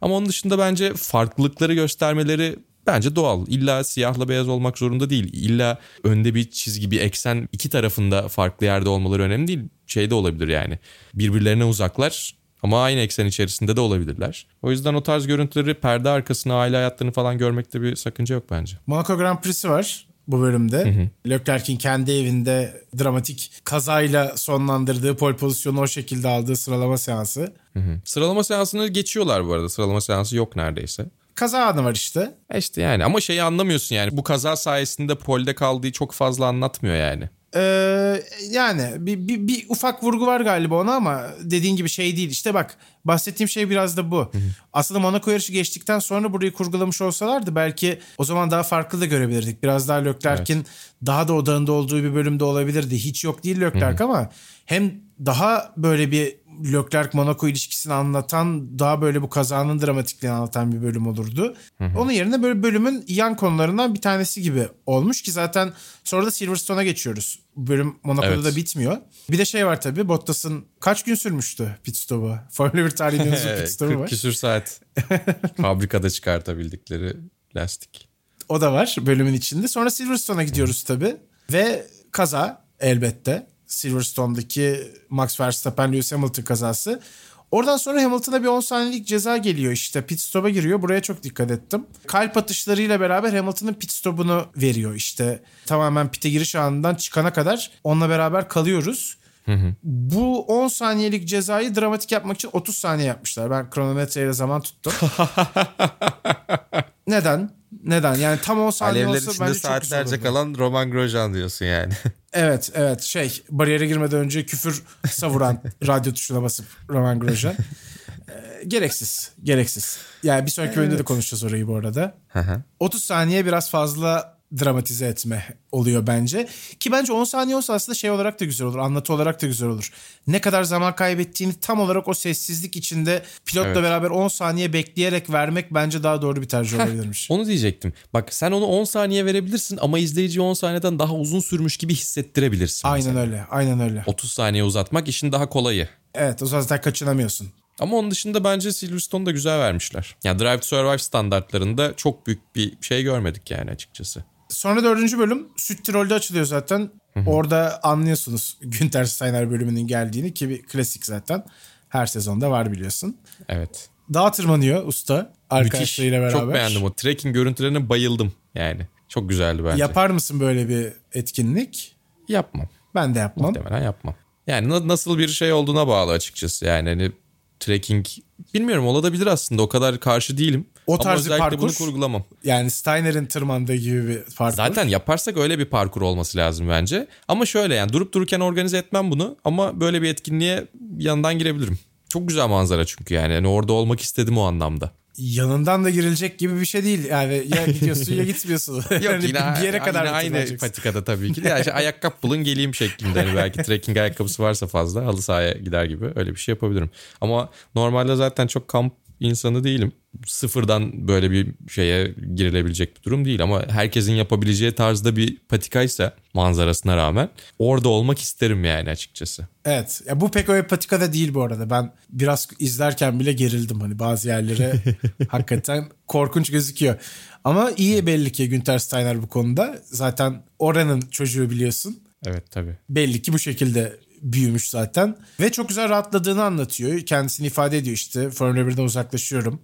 Ama onun dışında bence farklılıkları göstermeleri bence doğal. İlla siyahla beyaz olmak zorunda değil. İlla önde bir çizgi, bir eksen iki tarafında farklı yerde olmaları önemli değil. Şey de olabilir yani. Birbirlerine uzaklar ama aynı eksen içerisinde de olabilirler. O yüzden o tarz görüntüleri perde arkasına aile hayatlarını falan görmekte bir sakınca yok bence. Monaco Grand Prix'si var bu bölümde. Leclerc'in kendi evinde dramatik kazayla sonlandırdığı pole pozisyonu o şekilde aldığı sıralama seansı. Hı hı. Sıralama seansını geçiyorlar bu arada. Sıralama seansı yok neredeyse. Kaza anı var işte. E işte yani ama şeyi anlamıyorsun yani. Bu kaza sayesinde polde kaldığı çok fazla anlatmıyor yani. Ee, yani bir, bir, bir ufak vurgu var galiba ona ama dediğin gibi şey değil. İşte bak bahsettiğim şey biraz da bu. Aslında Monaco yarışı geçtikten sonra burayı kurgulamış olsalardı belki o zaman daha farklı da görebilirdik. Biraz daha Leclerc'in daha da odağında olduğu bir bölümde olabilirdi. Hiç yok değil Leclerc ama hem daha böyle bir Leclerc Monaco ilişkisini anlatan daha böyle bu kazanın dramatikliğini anlatan bir bölüm olurdu. Onun yerine böyle bölümün yan konularından bir tanesi gibi olmuş ki zaten sonra da Silverstone'a geçiyoruz. Bu bölüm Monaco'da Evet. da bitmiyor. Bir de şey var tabii Bottas'ın kaç gün sürmüştü pit stopu? Formula 1 tarihinin en uzun pit stopu 40 var. küsür saat fabrikada çıkartabildikleri lastik. O da var bölümün içinde. Sonra Silverstone'a gidiyoruz tabii. Ve kaza elbette. Silverstone'daki Max Verstappen Lewis Hamilton kazası. Oradan sonra Hamilton'a bir 10 saniyelik ceza geliyor işte. Pit stop'a giriyor. Buraya çok dikkat ettim. Kalp atışlarıyla beraber Hamilton'ın pit stop'unu veriyor işte. Tamamen pit'e giriş anından çıkana kadar onunla beraber kalıyoruz. Bu 10 saniyelik cezayı dramatik yapmak için 30 saniye yapmışlar. Ben kronometreyle zaman tuttum. Neden? Neden? Yani tam 10 saniye Alevler olsa içinde bence saatlerce kalan Roman Grosjean diyorsun yani. Evet evet şey bariyere girmeden önce küfür savuran radyo tuşuna basıp Roman Grosjean. Ee, gereksiz. Gereksiz. Yani bir sonraki bölümde de konuşacağız orayı bu arada. 30 saniye biraz fazla dramatize etme oluyor bence. Ki bence 10 saniye olsa aslında şey olarak da güzel olur. Anlatı olarak da güzel olur. Ne kadar zaman kaybettiğini tam olarak o sessizlik içinde pilotla Evet. beraber 10 saniye bekleyerek vermek bence daha doğru bir tercih olabilirmiş. Onu diyecektim. Bak sen onu 10 saniye verebilirsin ama izleyiciye 10 saniyeden daha uzun sürmüş gibi hissettirebilirsin. Aynen mesela. öyle. Aynen öyle. 30 saniye uzatmak işin daha kolayı. Evet o zaten kaçınamıyorsun. Ama onun dışında bence Silverstone'u da güzel vermişler. Ya Drive to Survive standartlarında çok büyük bir şey görmedik yani açıkçası. Sonra dördüncü bölüm Süttirol'de açılıyor zaten. Orada anlıyorsunuz Günter Steiner bölümünün geldiğini ki bir klasik zaten. Her sezonda var biliyorsun. Evet. Dağa tırmanıyor usta arkadaşlarıyla beraber. Çok beğendim o. Trekking görüntülerine bayıldım yani. Çok güzeldi bence. Yapar mısın böyle bir etkinlik? Yapmam. Ben de yapmam. Muhtemelen yapmam. Yani na- nasıl bir şey olduğuna bağlı açıkçası. Yani hani trekking bilmiyorum olabilir aslında o kadar karşı değilim. O tarz bir parkur- bunu kurgulamam. Yani Steiner'in tırmandığı gibi bir parkur. Zaten yaparsak öyle bir parkur olması lazım bence. Ama şöyle yani durup dururken organize etmem bunu ama böyle bir etkinliğe yandan girebilirim. Çok güzel manzara çünkü yani. yani orada olmak istedim o anlamda. yanından da girilecek gibi bir şey değil. Yani ya gidiyorsun ya gitmiyorsun. Yok Yani yine, bir yere kadar yine aynı patikada tabii ki. Yani işte ayakkabı bulun geleyim şeklinde. Hani belki trekking ayakkabısı varsa fazla halı sahaya gider gibi öyle bir şey yapabilirim. Ama normalde zaten çok kamp insanı değilim. Sıfırdan böyle bir şeye girilebilecek bir durum değil ama herkesin yapabileceği tarzda bir patikaysa manzarasına rağmen orada olmak isterim yani açıkçası. Evet. Ya bu pek öyle patikada değil bu arada. Ben biraz izlerken bile gerildim. Hani bazı yerlere hakikaten korkunç gözüküyor. Ama iyi belli ki Günter Steiner bu konuda. Zaten oranın çocuğu biliyorsun. Evet tabii. belli ki bu şekilde büyümüş zaten. Ve çok güzel rahatladığını anlatıyor. Kendisini ifade ediyor işte. Formula 1'den uzaklaşıyorum.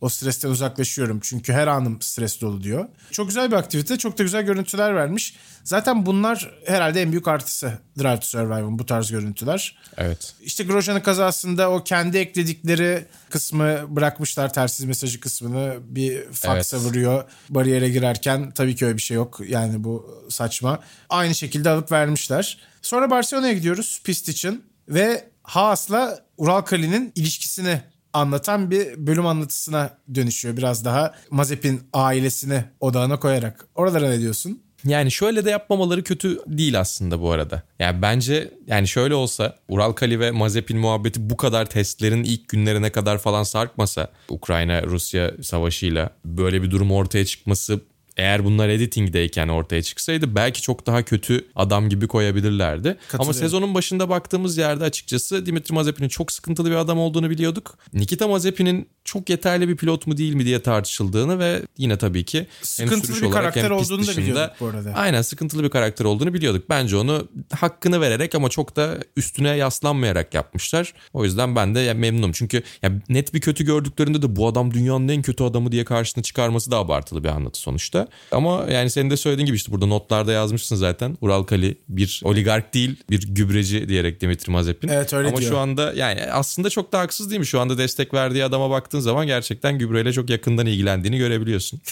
O stresten uzaklaşıyorum. Çünkü her anım stres dolu diyor. Çok güzel bir aktivite. Çok da güzel görüntüler vermiş. Zaten bunlar herhalde en büyük artısı Drive to Survive'ın bu tarz görüntüler. Evet. İşte Grosjean'ın kazasında o kendi ekledikleri kısmı bırakmışlar tersiz mesajı kısmını bir faksa Evet. vuruyor bariyere girerken tabii ki öyle bir şey yok yani bu saçma. Aynı şekilde alıp vermişler. Sonra Barcelona'ya gidiyoruz pist için ve Haas'la Ural Kali'nin ilişkisini anlatan bir bölüm anlatısına dönüşüyor. Biraz daha Mazepin ailesini odağına koyarak. Oralara ne diyorsun? Yani şöyle de yapmamaları kötü değil aslında bu arada. Yani bence yani şöyle olsa Ural Kali ve Mazepin muhabbeti bu kadar testlerin ilk günlerine kadar falan sarkmasa Ukrayna-Rusya savaşıyla böyle bir durum ortaya çıkması eğer bunlar editingdeyken ortaya çıksaydı belki çok daha kötü adam gibi koyabilirlerdi. Ama sezonun başında baktığımız yerde açıkçası Dimitri Mazepin'in çok sıkıntılı bir adam olduğunu biliyorduk. Nikita Mazepin'in çok yeterli bir pilot mu değil mi diye tartışıldığını ve yine tabii ki hem Sıkıntılı sürüş bir olarak karakter hem pist olduğunu da dışında- biliyorduk bu arada. Aynen sıkıntılı bir karakter olduğunu biliyorduk. Bence onu hakkını vererek ama çok da üstüne yaslanmayarak yapmışlar. O yüzden ben de memnunum. Çünkü ya net bir kötü gördüklerinde de bu adam dünyanın en kötü adamı diye karşısına çıkarması da abartılı bir anlatı sonuçta. Ama yani senin de söylediğin gibi işte burada notlarda yazmışsın zaten. Ural Kali bir oligark değil bir gübreci diyerek Dimitri Mazepin. Evet, öyle ama diyor. şu anda yani aslında çok da haksız değil mi? Şu anda destek verdiği adama baktığın zaman gerçekten gübreyle çok yakından ilgilendiğini görebiliyorsun.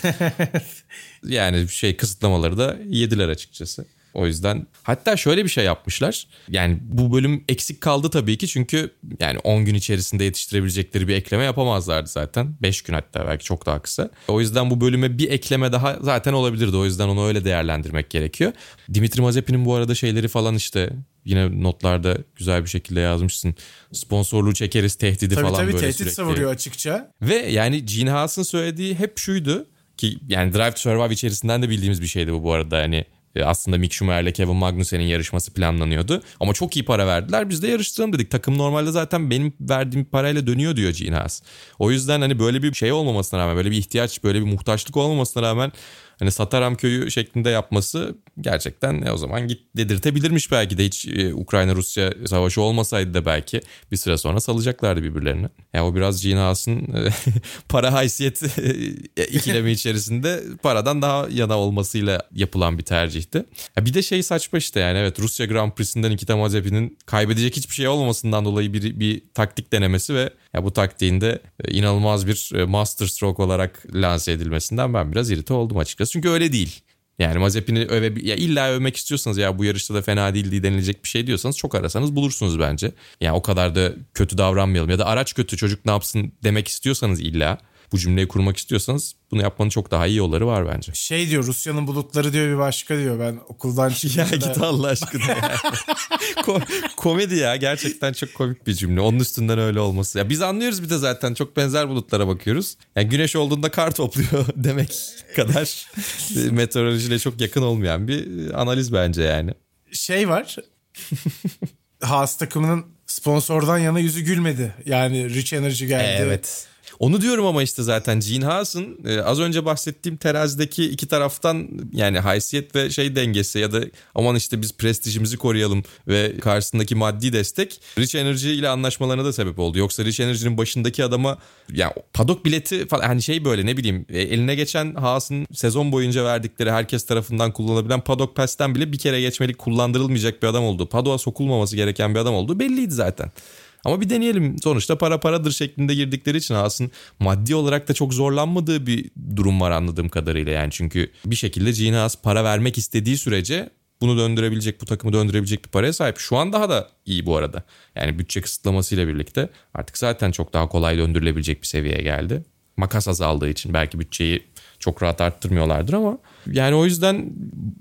Yani şey kısıtlamaları da yediler açıkçası. O yüzden hatta şöyle bir şey yapmışlar. Yani bu bölüm eksik kaldı tabii ki çünkü yani 10 gün içerisinde yetiştirebilecekleri bir ekleme yapamazlardı zaten. 5 gün hatta belki çok daha kısa. O yüzden bu bölüme bir ekleme daha zaten olabilirdi. O yüzden onu öyle değerlendirmek gerekiyor. Dimitri Mazepin'in bu arada şeyleri falan işte yine notlarda güzel bir şekilde yazmışsın. Sponsorluğu çekeriz tehdidi Tabii falan tabii böyle tehdit sürekli. savuruyor açıkça. Ve yani Gene Haas'ın söylediği hep şuydu ki yani Drive to Survive içerisinden de bildiğimiz bir şeydi bu bu arada e, aslında Mick Schumacher'le Kevin Magnussen'in yarışması planlanıyordu. Ama çok iyi para verdiler. Biz de yarıştıralım dedik. Takım normalde zaten benim verdiğim parayla dönüyor diyor Gene Haas. O yüzden hani böyle bir şey olmamasına rağmen, böyle bir ihtiyaç, böyle bir muhtaçlık olmamasına rağmen hani Sataram köyü şeklinde yapması gerçekten e, o zaman git dedirtebilirmiş belki de hiç e, Ukrayna-Rusya savaşı olmasaydı da belki bir süre sonra salacaklardı birbirlerini. Yani o biraz Gene Haas'ın e, para haysiyet e, ikilemi içerisinde paradan daha yana olmasıyla yapılan bir tercihti. Ya bir de şey saçma işte yani evet Rusya Grand Prix'sinden Nikita Mazepin'in kaybedecek hiçbir şey olmamasından dolayı bir, bir taktik denemesi ve ya bu taktiğin de e, inanılmaz bir e, master stroke olarak lanse edilmesinden ben biraz irite oldum açıkçası. Çünkü öyle değil. Yani Mazepin'i öve ya illa övmek istiyorsanız ya bu yarışta da fena değildi denilecek bir şey diyorsanız çok arasanız bulursunuz bence. Yani o kadar da kötü davranmayalım ya da araç kötü çocuk ne yapsın demek istiyorsanız illa bu cümleyi kurmak istiyorsanız bunu yapmanın çok daha iyi yolları var bence. Şey diyor Rusya'nın bulutları diyor bir başka diyor ben okuldan ya çıkınca da- git Allah aşkına ya. Ko- komedi ya gerçekten çok komik bir cümle. Onun üstünden öyle olması. Ya biz anlıyoruz bir de zaten çok benzer bulutlara bakıyoruz. Yani güneş olduğunda kar topluyor demek kadar meteorolojiyle çok yakın olmayan bir analiz bence yani. şey var. Haas takımının sponsordan yana yüzü gülmedi. Yani Rich Energy geldi. Onu diyorum ama işte zaten Gene Haas'ın e, az önce bahsettiğim terazideki iki taraftan yani haysiyet ve şey dengesi ya da aman işte biz prestijimizi koruyalım ve karşısındaki maddi destek Rich Energy ile anlaşmalarına da sebep oldu. Yoksa Rich Energy'nin başındaki adama yani padok bileti falan hani şey böyle ne bileyim e, eline geçen Haas'ın sezon boyunca verdikleri herkes tarafından kullanılabilen padok pass'ten bile bir kere geçmelik kullandırılmayacak bir adam olduğu, padoğa sokulmaması gereken bir adam olduğu belliydi zaten. Ama bir deneyelim. Sonuçta para paradır şeklinde girdikleri için aslında maddi olarak da çok zorlanmadığı bir durum var anladığım kadarıyla. Yani çünkü bir şekilde Gene Haas para vermek istediği sürece bunu döndürebilecek, bu takımı döndürebilecek bir paraya sahip. Şu an daha da iyi bu arada. Yani bütçe kısıtlamasıyla birlikte artık zaten çok daha kolay döndürülebilecek bir seviyeye geldi. Makas azaldığı için belki bütçeyi çok rahat arttırmıyorlardır ama yani o yüzden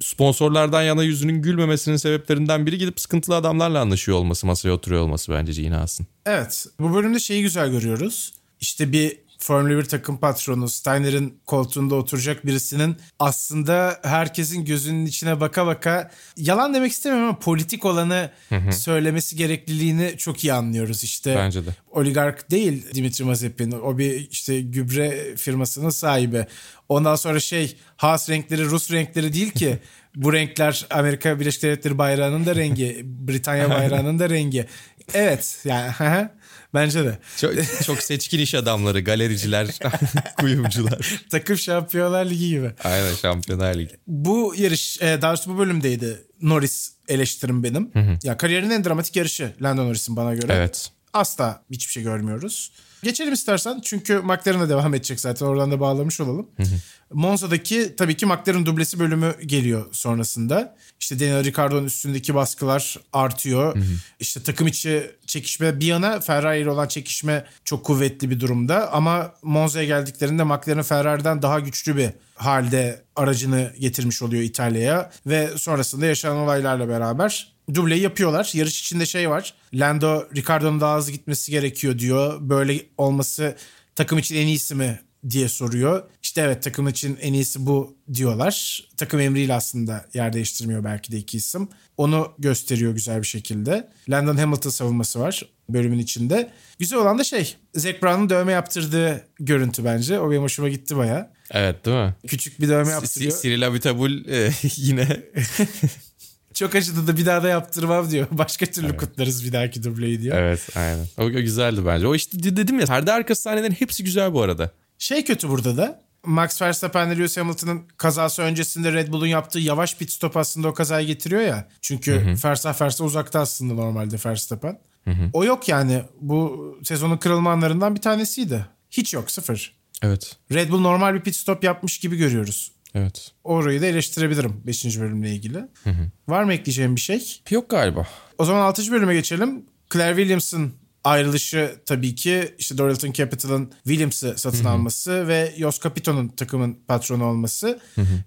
sponsorlardan yana yüzünün gülmemesinin sebeplerinden biri gidip sıkıntılı adamlarla anlaşıyor olması, masaya oturuyor olması bence Gene Haas'ın. Evet. Bu bölümde şeyi güzel görüyoruz. İşte bir Formula 1 takım patronu Steiner'in koltuğunda oturacak birisinin aslında herkesin gözünün içine baka baka yalan demek istemiyorum ama politik olanı söylemesi gerekliliğini çok iyi anlıyoruz. İşte Bence de. oligark değil Dimitri Mazepin. O bir işte gübre firmasının sahibi. Ondan sonra şey Haas renkleri Rus renkleri değil ki. Bu renkler Amerika Birleşik Devletleri bayrağının da rengi. Britanya bayrağının da rengi. Evet yani bence de. Çok, çok seçkin iş adamları, galericiler, kuyumcular. Takım Şampiyonlar Ligi gibi. Aynen Şampiyonlar Ligi. Bu yarış e, daha doğrusu bu bölümdeydi. Norris eleştirim benim. Ya kariyerinin en dramatik yarışı Lando Norris'in bana göre. Evet. Asla hiçbir şey görmüyoruz. Geçelim istersen çünkü McLaren'a devam edecek zaten oradan da bağlamış olalım. Monza'daki tabii ki McLaren dublesi bölümü geliyor sonrasında. İşte Daniel Ricciardo'nun üstündeki baskılar artıyor. İşte takım içi çekişme bir yana Ferrari ile olan çekişme çok kuvvetli bir durumda. Ama Monza'ya geldiklerinde McLaren Ferrari'den daha güçlü bir halde aracını getirmiş oluyor İtalya'ya. Ve sonrasında yaşanan olaylarla beraber dubleyi yapıyorlar. Yarış içinde şey var. Lando Ricardo'nun daha hızlı gitmesi gerekiyor diyor. Böyle olması takım için en iyisi mi diye soruyor. İşte evet takım için en iyisi bu diyorlar. Takım emriyle aslında yer değiştirmiyor belki de iki isim. Onu gösteriyor güzel bir şekilde. Landon Hamilton savunması var bölümün içinde. Güzel olan da şey Zac Brown'un dövme yaptırdığı görüntü bence. O benim hoşuma gitti baya. Evet değil mi? Küçük bir dövme yaptırıyor. Cyril Abiteboul e, yine Çok acıdı da bir daha da yaptırmam diyor. Başka türlü kutlarız bir dahaki dubleyi diyor. Evet aynen. O, o güzeldi bence. O işte de- dedim ya perde arkası sahnelerin hepsi güzel bu arada. Şey kötü burada da. Max Verstappen ile Lewis Hamilton'ın kazası öncesinde Red Bull'un yaptığı yavaş pit stop aslında o kazayı getiriyor ya. Çünkü fersah uzakta aslında normalde Verstappen. O yok yani. Bu sezonun kırılma anlarından bir tanesiydi. Hiç yok sıfır. Evet. Red Bull normal bir pit stop yapmış gibi görüyoruz. Evet. Orayı da eleştirebilirim 5. bölümle ilgili. Var mı ekleyeceğim bir şey? Yok galiba. O zaman 6. bölüme geçelim. Claire Williams'ın ayrılışı tabii ki işte Dorilton Capital'ın Williams'ı satın alması ve Jos Capito'nun takımın patronu olması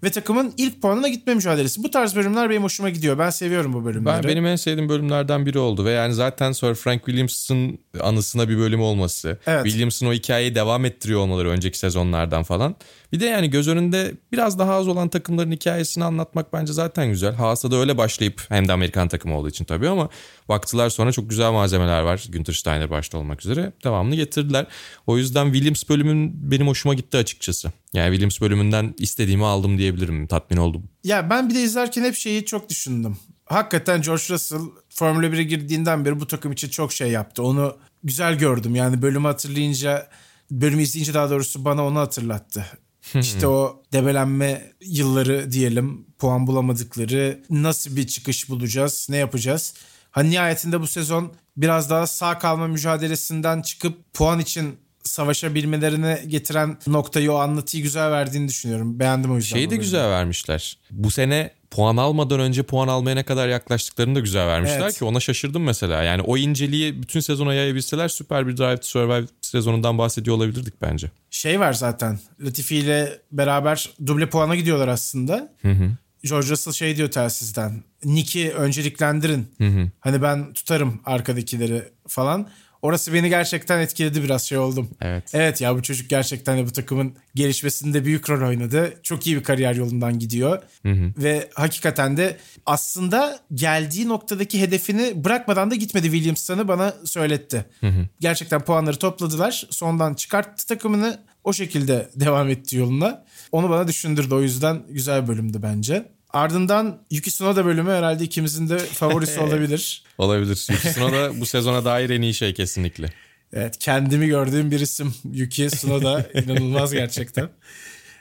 ve takımın ilk puanına gitme mücadelesi. Bu tarz bölümler benim hoşuma gidiyor. Ben seviyorum bu bölümleri. Ben, benim en sevdiğim bölümlerden biri oldu ve yani zaten Sir Frank Williams'ın anısına bir bölüm olması. Evet. Williams'ın o hikayeyi devam ettiriyor olmaları önceki sezonlardan falan. Bir de yani göz önünde biraz daha az olan takımların hikayesini anlatmak bence zaten güzel. Haas'a da öyle başlayıp hem de Amerikan takımı olduğu için tabii ama baktılar sonra çok güzel malzemeler var. Günther Steiner başta olmak üzere. Devamını getirdiler. O yüzden Williams bölümün benim hoşuma gitti açıkçası. Yani Williams bölümünden istediğimi aldım diyebilirim. Tatmin oldum. Ya ben bir de izlerken hep şeyi çok düşündüm. Hakikaten George Russell Formula 1'e girdiğinden beri bu takım için çok şey yaptı. Onu güzel gördüm. Yani bölümü hatırlayınca, bölümü izleyince daha doğrusu bana onu hatırlattı. İşte o debelenme yılları diyelim, puan bulamadıkları, nasıl bir çıkış bulacağız, ne yapacağız? Hani nihayetinde bu sezon biraz daha sağ kalma mücadelesinden çıkıp puan için savaşabilmelerine getiren noktayı o anlatıyı güzel verdiğini düşünüyorum. Beğendim o yüzden. Şeyi de güzel vermişler. Bu sene puan almadan önce puan almaya ne kadar yaklaştıklarını da güzel vermişler Evet. ki ona şaşırdım mesela. Yani o inceliği bütün sezona yayabilseler süper bir Drive to Survive sezonundan bahsediyor olabilirdik bence. Şey var zaten. Latifi ile beraber duble puana gidiyorlar aslında. George Russell şey diyor telsizden. Nick'i önceliklendirin. Hani ben tutarım arkadakileri falan. Orası beni gerçekten etkiledi biraz şey oldum. Evet. Evet ya bu çocuk gerçekten de bu takımın gelişmesinde büyük rol oynadı. Çok iyi bir kariyer yolundan gidiyor. Ve hakikaten de aslında geldiği noktadaki hedefini bırakmadan da gitmedi Williamson'ı bana söyletti. Gerçekten puanları topladılar. Sondan çıkarttı takımını. O şekilde devam etti yoluna. Onu bana düşündürdü. O yüzden güzel bölümdü bence. Ardından Yuki Tsunoda bölümü herhalde ikimizin de favorisi olabilir. Olabilir. Yuki Tsunoda bu sezona dair en iyi şey kesinlikle. Evet kendimi gördüğüm bir isim Yuki Tsunoda inanılmaz gerçekten.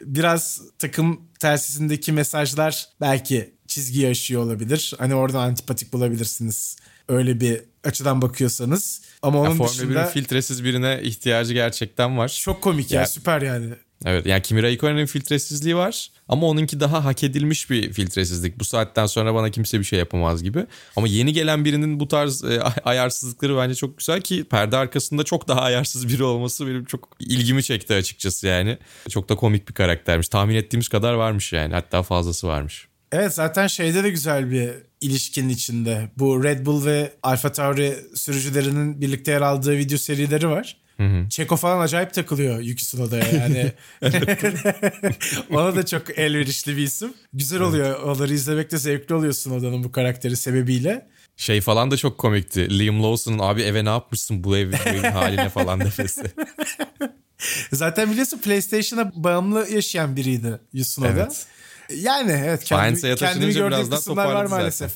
Biraz takım telsizindeki mesajlar belki çizgi aşıyor olabilir. Hani oradan antipatik bulabilirsiniz. Öyle bir açıdan bakıyorsanız. Ama onun Ya Formula dışında 1'in filtresiz birine ihtiyacı gerçekten var. çok komik ya, Ya- süper yani. Evet yani Kimi Raikkonen'in filtresizliği var ama onunki daha hak edilmiş bir filtresizlik. Bu saatten sonra bana kimse bir şey yapamaz gibi. Ama yeni gelen birinin bu tarz e, ayarsızlıkları bence çok güzel ki perde arkasında çok daha ayarsız biri olması benim çok ilgimi çekti açıkçası yani. Çok da komik bir karaktermiş. Tahmin ettiğimiz kadar varmış yani hatta fazlası varmış. Evet zaten şeyde de güzel bir ilişkinin içinde. Bu Red Bull ve Alfa Tauri sürücülerinin birlikte yer aldığı video serileri var. Çeko falan acayip takılıyor Yuki Tsunoda'ya yani. Ona da çok elverişli bir isim. Güzel oluyor. Onları izlemek de zevkli oluyor Tsunoda'nın bu karakteri sebebiyle. Şey falan da çok komikti. Liam Lawson'ın abi eve ne yapmışsın bu ev, bu evin haline falan defesi. Zaten biliyorsun PlayStation'a bağımlı yaşayan biriydi Tsunoda. Evet. Yani evet kendi, Faenze'ye kendimi taşınınca gördüğüm kısımlar var maalesef.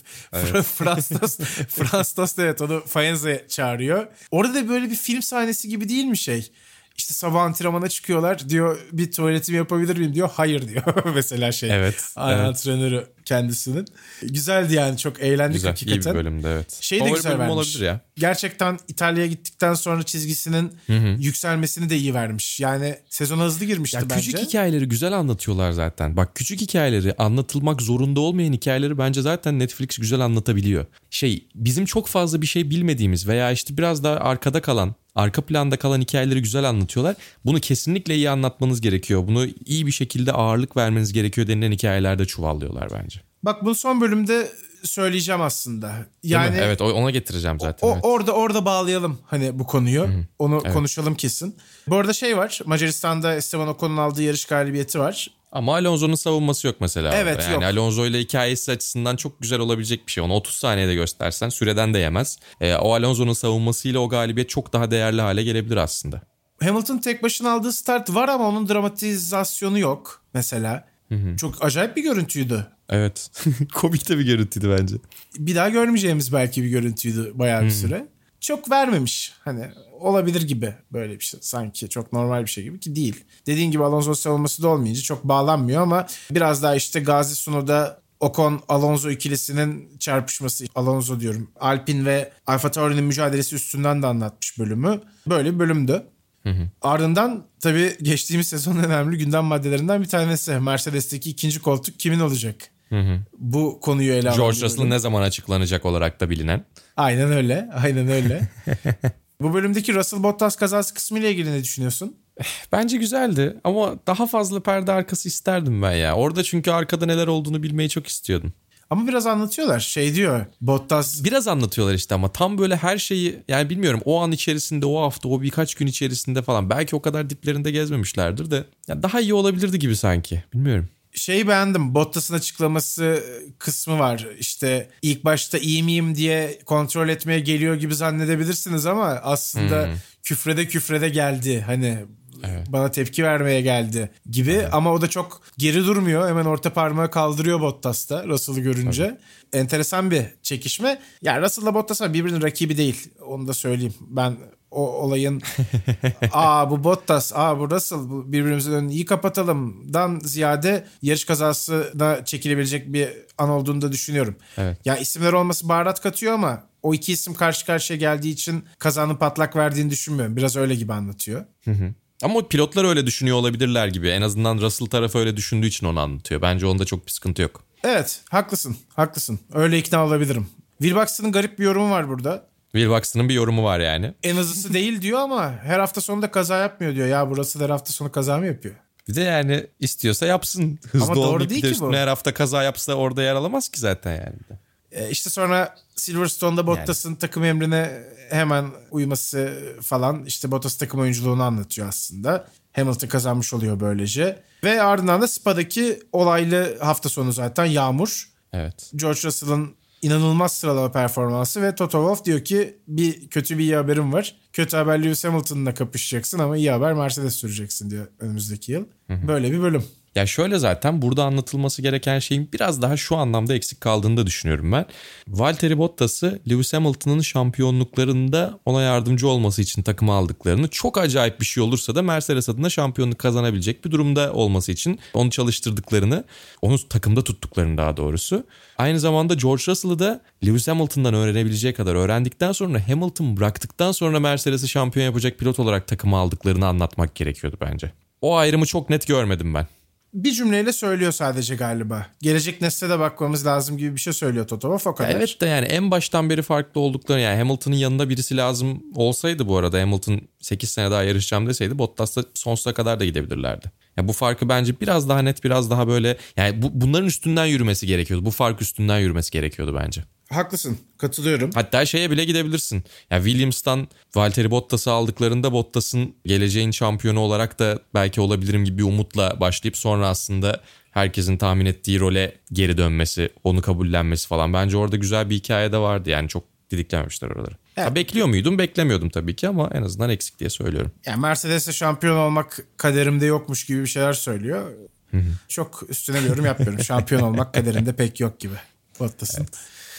Franstos, Franstos da evet onu Faenze çağırıyor. Orada da böyle bir film sahnesi gibi değil mi şey? İşte sabah antrenmana çıkıyorlar diyor bir tuvaletimi yapabilir miyim diyor. Hayır diyor mesela şey. Evet, evet. Antrenörü kendisinin. Güzeldi yani çok eğlendik Güzel, iyi hakikaten. bir bölümdü evet. Şey de Favori güzel vermiş. olabilir ya. Gerçekten İtalya'ya gittikten sonra çizgisinin yükselmesini de iyi vermiş. Yani sezona hızlı girmişti Ya bence. küçük hikayeleri güzel anlatıyorlar zaten. Bak küçük hikayeleri anlatılmak zorunda olmayan hikayeleri bence zaten Netflix güzel anlatabiliyor. Şey bizim çok fazla bir şey bilmediğimiz veya işte biraz daha arkada kalan, arka planda kalan hikayeleri güzel anlatıyorlar. Bunu kesinlikle iyi anlatmanız gerekiyor. Bunu iyi bir şekilde ağırlık vermeniz gerekiyor denilen hikayelerde çuvallıyorlar bence. Bak bu son bölümde söyleyeceğim aslında. Yani? Evet ona getireceğim zaten. o, evet. orada orada bağlayalım hani bu konuyu. Onu konuşalım kesin. Bu arada şey var. Macaristan'da Esteban Ocon'un aldığı yarış galibiyeti var. Ama Alonso'nun savunması yok mesela. Evet, orada. yani yok. Alonso ile hikayesi açısından çok güzel olabilecek bir şey. Onu 30 saniyede göstersen süreden de yemez. Ee, o Alonso'nun savunmasıyla o galibiyet çok daha değerli hale gelebilir aslında. Hamilton tek başına aldığı start var ama onun dramatizasyonu yok mesela. Çok acayip bir görüntüydü. Evet. Komik de bir görüntüydü bence. Bir daha görmeyeceğimiz belki bir görüntüydü bayağı bir süre. Çok vermemiş. Hani olabilir gibi böyle bir şey. Sanki çok normal bir şey gibi ki değil. Dediğin gibi Alonso savunması da olmayınca çok bağlanmıyor ama biraz daha işte Gazi Suno'da Ocon Alonso ikilisinin çarpışması Alonso diyorum. Alpin ve Alfa Tauri'nin mücadelesi üstünden de anlatmış bölümü. Böyle bir bölümdü. Ardından tabii geçtiğimiz sezonun önemli gündem maddelerinden bir tanesi. Mercedes'teki ikinci koltuk kimin olacak? Bu konuyu ele alan George Russell ne zaman açıklanacak olarak da bilinen. Aynen öyle. Aynen öyle. Bu bölümdeki Russell Bottas kazası kısmıyla ilgili ne düşünüyorsun? Bence güzeldi ama daha fazla perde arkası isterdim ben ya. Orada çünkü arkada neler olduğunu bilmeyi çok istiyordum. Ama biraz anlatıyorlar. Şey diyor. Bottas Biraz anlatıyorlar işte ama tam böyle her şeyi yani bilmiyorum o an içerisinde o hafta o birkaç gün içerisinde falan belki o kadar diplerinde gezmemişlerdir de ya daha iyi olabilirdi gibi sanki bilmiyorum. Şeyi beğendim. Bottas'ın açıklaması kısmı var. İşte ilk başta iyi miyim diye kontrol etmeye geliyor gibi zannedebilirsiniz ama aslında küfrede küfrede geldi. Hani bana tepki vermeye geldi gibi ama o da çok geri durmuyor. Hemen orta parmağı kaldırıyor Bottas da Russell'ı görünce. Enteresan bir çekişme. Ya Russell'la Bottas var, birbirinin rakibi değil. Onu da söyleyeyim. Ben o olayın aa bu Bottas, aa bu Russell bu birbirimizin önünü iyi kapatalımdan ziyade yarış kazasına çekilebilecek bir an olduğunu da düşünüyorum. Evet. Ya isimler olması baharat katıyor ama o iki isim karşı karşıya geldiği için kazanın patlak verdiğini düşünmüyorum. Biraz öyle gibi anlatıyor. Ama o pilotlar öyle düşünüyor olabilirler gibi. En azından Russell tarafı öyle düşündüğü için onu anlatıyor. Bence onda çok bir sıkıntı yok. Evet haklısın haklısın. Öyle ikna olabilirim. Will Buxton'ın garip bir yorumu var burada. Will Buxton'ın bir yorumu var yani. En hızlısı değil diyor ama her hafta sonunda kaza yapmıyor diyor. Ya burası da her hafta sonu kaza mı yapıyor? Bir de yani istiyorsa yapsın. Hızlı Ama doğru değil ki bu. her hafta kaza yapsa orada yer alamaz ki zaten yani. E, işte sonra Silverstone'da Bottas'ın takım emrine hemen uyması falan işte Bottas takım oyunculuğunu anlatıyor aslında. Hamilton kazanmış oluyor böylece. Ve ardından da Spa'daki olaylı hafta sonu zaten yağmur. Evet. George Russell'ın inanılmaz sıralama performansı ve Toto Wolff diyor ki bir kötü bir iyi haberim var. Kötü haber Lewis Hamilton'la kapışacaksın ama iyi haber Mercedes süreceksin diyor önümüzdeki yıl. Böyle bir bölüm. Ya şöyle zaten burada anlatılması gereken şeyin biraz daha şu anlamda eksik kaldığını da düşünüyorum ben. Valtteri Bottas'ı Lewis Hamilton'ın şampiyonluklarında ona yardımcı olması için takıma aldıklarını çok acayip bir şey olursa da Mercedes adına şampiyonluk kazanabilecek bir durumda olması için onu çalıştırdıklarını, onu takımda tuttuklarını daha doğrusu. Aynı zamanda George Russell'ı da Lewis Hamilton'dan öğrenebileceği kadar öğrendikten sonra Hamilton bıraktıktan sonra Mercedes'i şampiyon yapacak pilot olarak takıma aldıklarını anlatmak gerekiyordu bence. O ayrımı çok net görmedim ben. Bir cümleyle söylüyor sadece galiba. Gelecek nesle de bakmamız lazım gibi bir şey söylüyor Toto Wolff o kadar. Evet de yani en baştan beri farklı oldukları yani Hamilton'ın yanında birisi lazım olsaydı bu arada Hamilton 8 sene daha yarışacağım deseydi Bottas da sonsuza kadar da gidebilirlerdi. Ya bu farkı bence biraz daha net biraz daha böyle yani bu, bunların üstünden yürümesi gerekiyordu. Bu fark üstünden yürümesi gerekiyordu bence. Haklısın. Katılıyorum. Hatta şeye bile gidebilirsin. Ya Williams'tan Valtteri Bottas'ı aldıklarında Bottas'ın geleceğin şampiyonu olarak da belki olabilirim gibi bir umutla başlayıp sonra aslında herkesin tahmin ettiği role geri dönmesi, onu kabullenmesi falan. Bence orada güzel bir hikaye de vardı yani çok didiklenmişler oraları. Evet. Ha, bekliyor muydum? Beklemiyordum tabii ki ama en azından eksik diye söylüyorum. Yani Mercedes'e şampiyon olmak kaderimde yokmuş gibi bir şeyler söylüyor. Çok üstüne yorum yapmıyorum. şampiyon olmak kaderinde pek yok gibi Bottas'ın.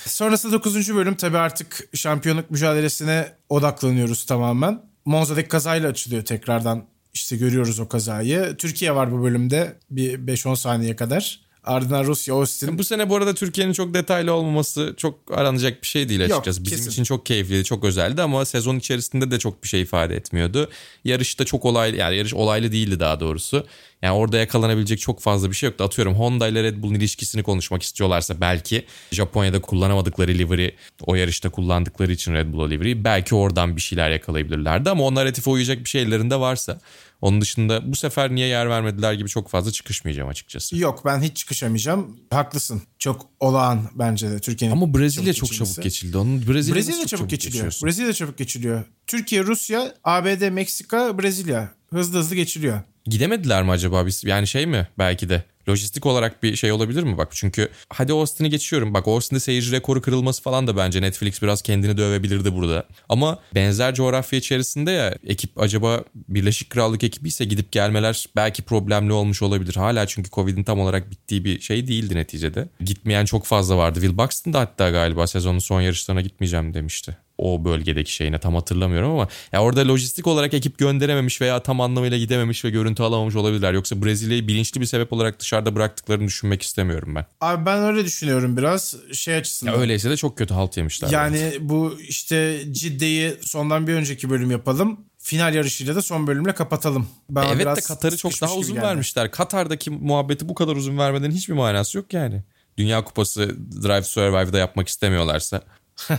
Sonrasında 9. bölüm tabii artık şampiyonluk mücadelesine odaklanıyoruz tamamen. Monza'daki kazayla açılıyor tekrardan. İşte görüyoruz o kazayı. Türkiye var bu bölümde bir 5-10 saniye kadar. Ardından Rusya, Austin. Bu sene bu arada Türkiye'nin çok detaylı olmaması çok aranacak bir şey değil Yok, açıkçası. Bizim kesin. için çok keyifliydi, çok özeldi ama sezon içerisinde de çok bir şey ifade etmiyordu. Yarışta çok olaylı, yani yarış olaylı değildi daha doğrusu. Yani orada yakalanabilecek çok fazla bir şey yoktu. Atıyorum Honda ile Red Bull'un ilişkisini konuşmak istiyorlarsa belki Japonya'da kullanamadıkları livery o yarışta kullandıkları için Red Bull livery belki oradan bir şeyler yakalayabilirlerdi ama o narratife uyacak bir şey ellerinde varsa onun dışında bu sefer niye yer vermediler gibi çok fazla çıkışmayacağım açıkçası. Yok ben hiç çıkışamayacağım. Haklısın. Çok olağan bence de Türkiye'nin. Ama Brezilya çok geçilmesi. çabuk geçildi. Onun Brezilya, Brezilya nasıl çabuk, geçiliyor. geçiyorsun? Brezilya çabuk geçiliyor. Türkiye, Rusya, ABD, Meksika, Brezilya. Hızlı hızlı geçiliyor. Gidemediler mi acaba biz? Yani şey mi belki de lojistik olarak bir şey olabilir mi? Bak çünkü hadi Austin'i geçiyorum. Bak Austin'de seyirci rekoru kırılması falan da bence Netflix biraz kendini dövebilirdi burada. Ama benzer coğrafya içerisinde ya ekip acaba Birleşik Krallık ekibi ise gidip gelmeler belki problemli olmuş olabilir. Hala çünkü Covid'in tam olarak bittiği bir şey değildi neticede. Gitmeyen çok fazla vardı. Will Buxton da hatta galiba sezonun son yarışlarına gitmeyeceğim demişti o bölgedeki şeyine tam hatırlamıyorum ama ya orada lojistik olarak ekip gönderememiş veya tam anlamıyla gidememiş ve görüntü alamamış olabilirler. Yoksa Brezilya'yı bilinçli bir sebep olarak dışarıda bıraktıklarını düşünmek istemiyorum ben. Abi ben öyle düşünüyorum biraz şey açısından. Ya öyleyse de çok kötü halt yemişler. yani bu işte Cidde'yi sondan bir önceki bölüm yapalım. Final yarışıyla da son bölümle kapatalım. Bana evet biraz de Katar'ı çok daha uzun geldi. vermişler. Katar'daki muhabbeti bu kadar uzun vermenin hiçbir manası yok yani. Dünya Kupası Drive Survive'da yapmak istemiyorlarsa.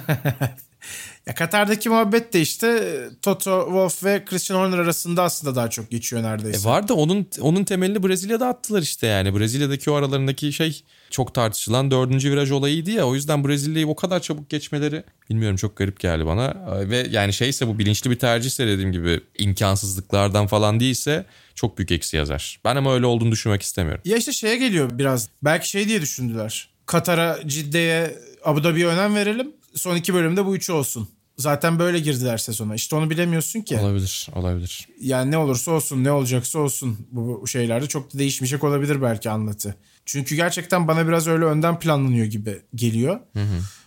Ya Katar'daki muhabbet de işte Toto Wolff ve Christian Horner arasında aslında daha çok geçiyor neredeyse. E var da onun onun temelini Brezilya'da attılar işte yani. Brezilya'daki o aralarındaki şey çok tartışılan dördüncü viraj olayıydı ya. O yüzden Brezilya'yı o kadar çabuk geçmeleri bilmiyorum çok garip geldi bana. Ve yani şeyse bu bilinçli bir tercihse dediğim gibi imkansızlıklardan falan değilse çok büyük eksi yazar. Ben ama öyle olduğunu düşünmek istemiyorum. Ya işte şeye geliyor biraz. Belki şey diye düşündüler. Katar'a, Cidde'ye, Abu Dhabi'ye önem verelim. Son iki bölümde bu üçü olsun. Zaten böyle girdiler sezona. İşte onu bilemiyorsun ki. Olabilir, olabilir. Yani ne olursa olsun, ne olacaksa olsun bu şeylerde çok da değişmeyecek olabilir belki anlatı. Çünkü gerçekten bana biraz öyle önden planlanıyor gibi geliyor.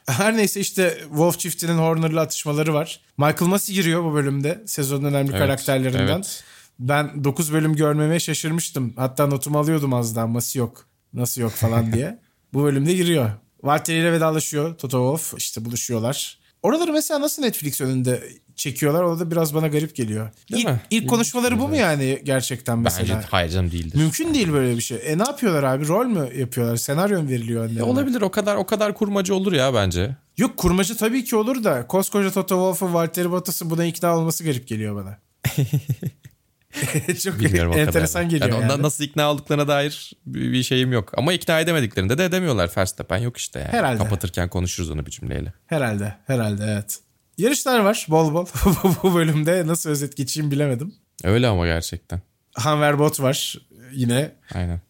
Her neyse işte Wolf çiftinin Horner'la atışmaları var. Michael Massey giriyor bu bölümde sezonun önemli Evet, karakterlerinden. evet. Ben 9 bölüm görmemeye şaşırmıştım. Hatta notumu alıyordum az daha Massey yok. Nasıl yok falan diye. bu bölümde giriyor. Valtteri ile vedalaşıyor Toto Wolff. İşte buluşuyorlar. Oraları mesela nasıl Netflix önünde çekiyorlar. O da biraz bana garip geliyor. Değil İlk, mi? ilk konuşmaları bu mu yani gerçekten mesela? Bence hayır canım değildir. Mümkün değil böyle bir şey. E ne yapıyorlar abi? Rol mü yapıyorlar? Senaryo mu veriliyor önlerine? Ya olabilir o kadar o kadar kurmacı olur ya bence. Yok kurmacı tabii ki olur da koskoca Toto Wolff'un Valtteri Bottas'ın buna ikna olması garip geliyor bana. Çok Bilmiyorum enteresan geliyor Yani yani. ondan nasıl ikna olduklarına dair bir bir şeyim yok. Ama ikna edemediklerinde de edemiyorlar. Verstappen yok işte yani. Herhalde. Kapatırken konuşuruz onu bir cümleyle. Herhalde, herhalde evet. Yarışlar var bol bol. Bu bölümde nasıl özet geçeyim bilemedim. Öyle ama gerçekten. Hanverbot var yine. Aynen.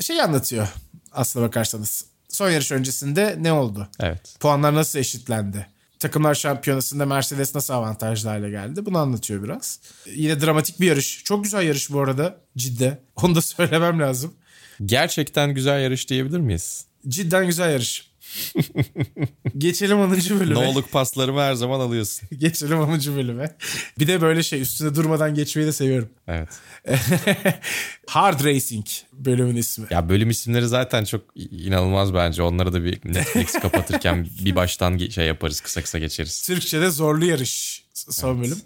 Şey anlatıyor aslına bakarsanız. Son yarış öncesinde ne oldu? Evet. Puanlar nasıl eşitlendi? Takımlar şampiyonasında Mercedes nasıl avantajlı hale geldi? Bunu anlatıyor biraz. Yine dramatik bir yarış. Çok güzel yarış bu arada. Cidde. Onu da söylemem lazım. Gerçekten güzel yarış diyebilir miyiz? Cidden güzel yarış. Geçelim 10. bölüme. Noluk paslarımı her zaman alıyorsun. Geçelim 10. bölüme. Bir de böyle şey üstüne durmadan geçmeyi de seviyorum. Evet. Hard Racing bölümün ismi. Ya bölüm isimleri zaten çok inanılmaz bence. Onları da bir Netflix kapatırken bir baştan şey yaparız. Kısa kısa geçeriz. Türkçe'de zorlu yarış son bölüm.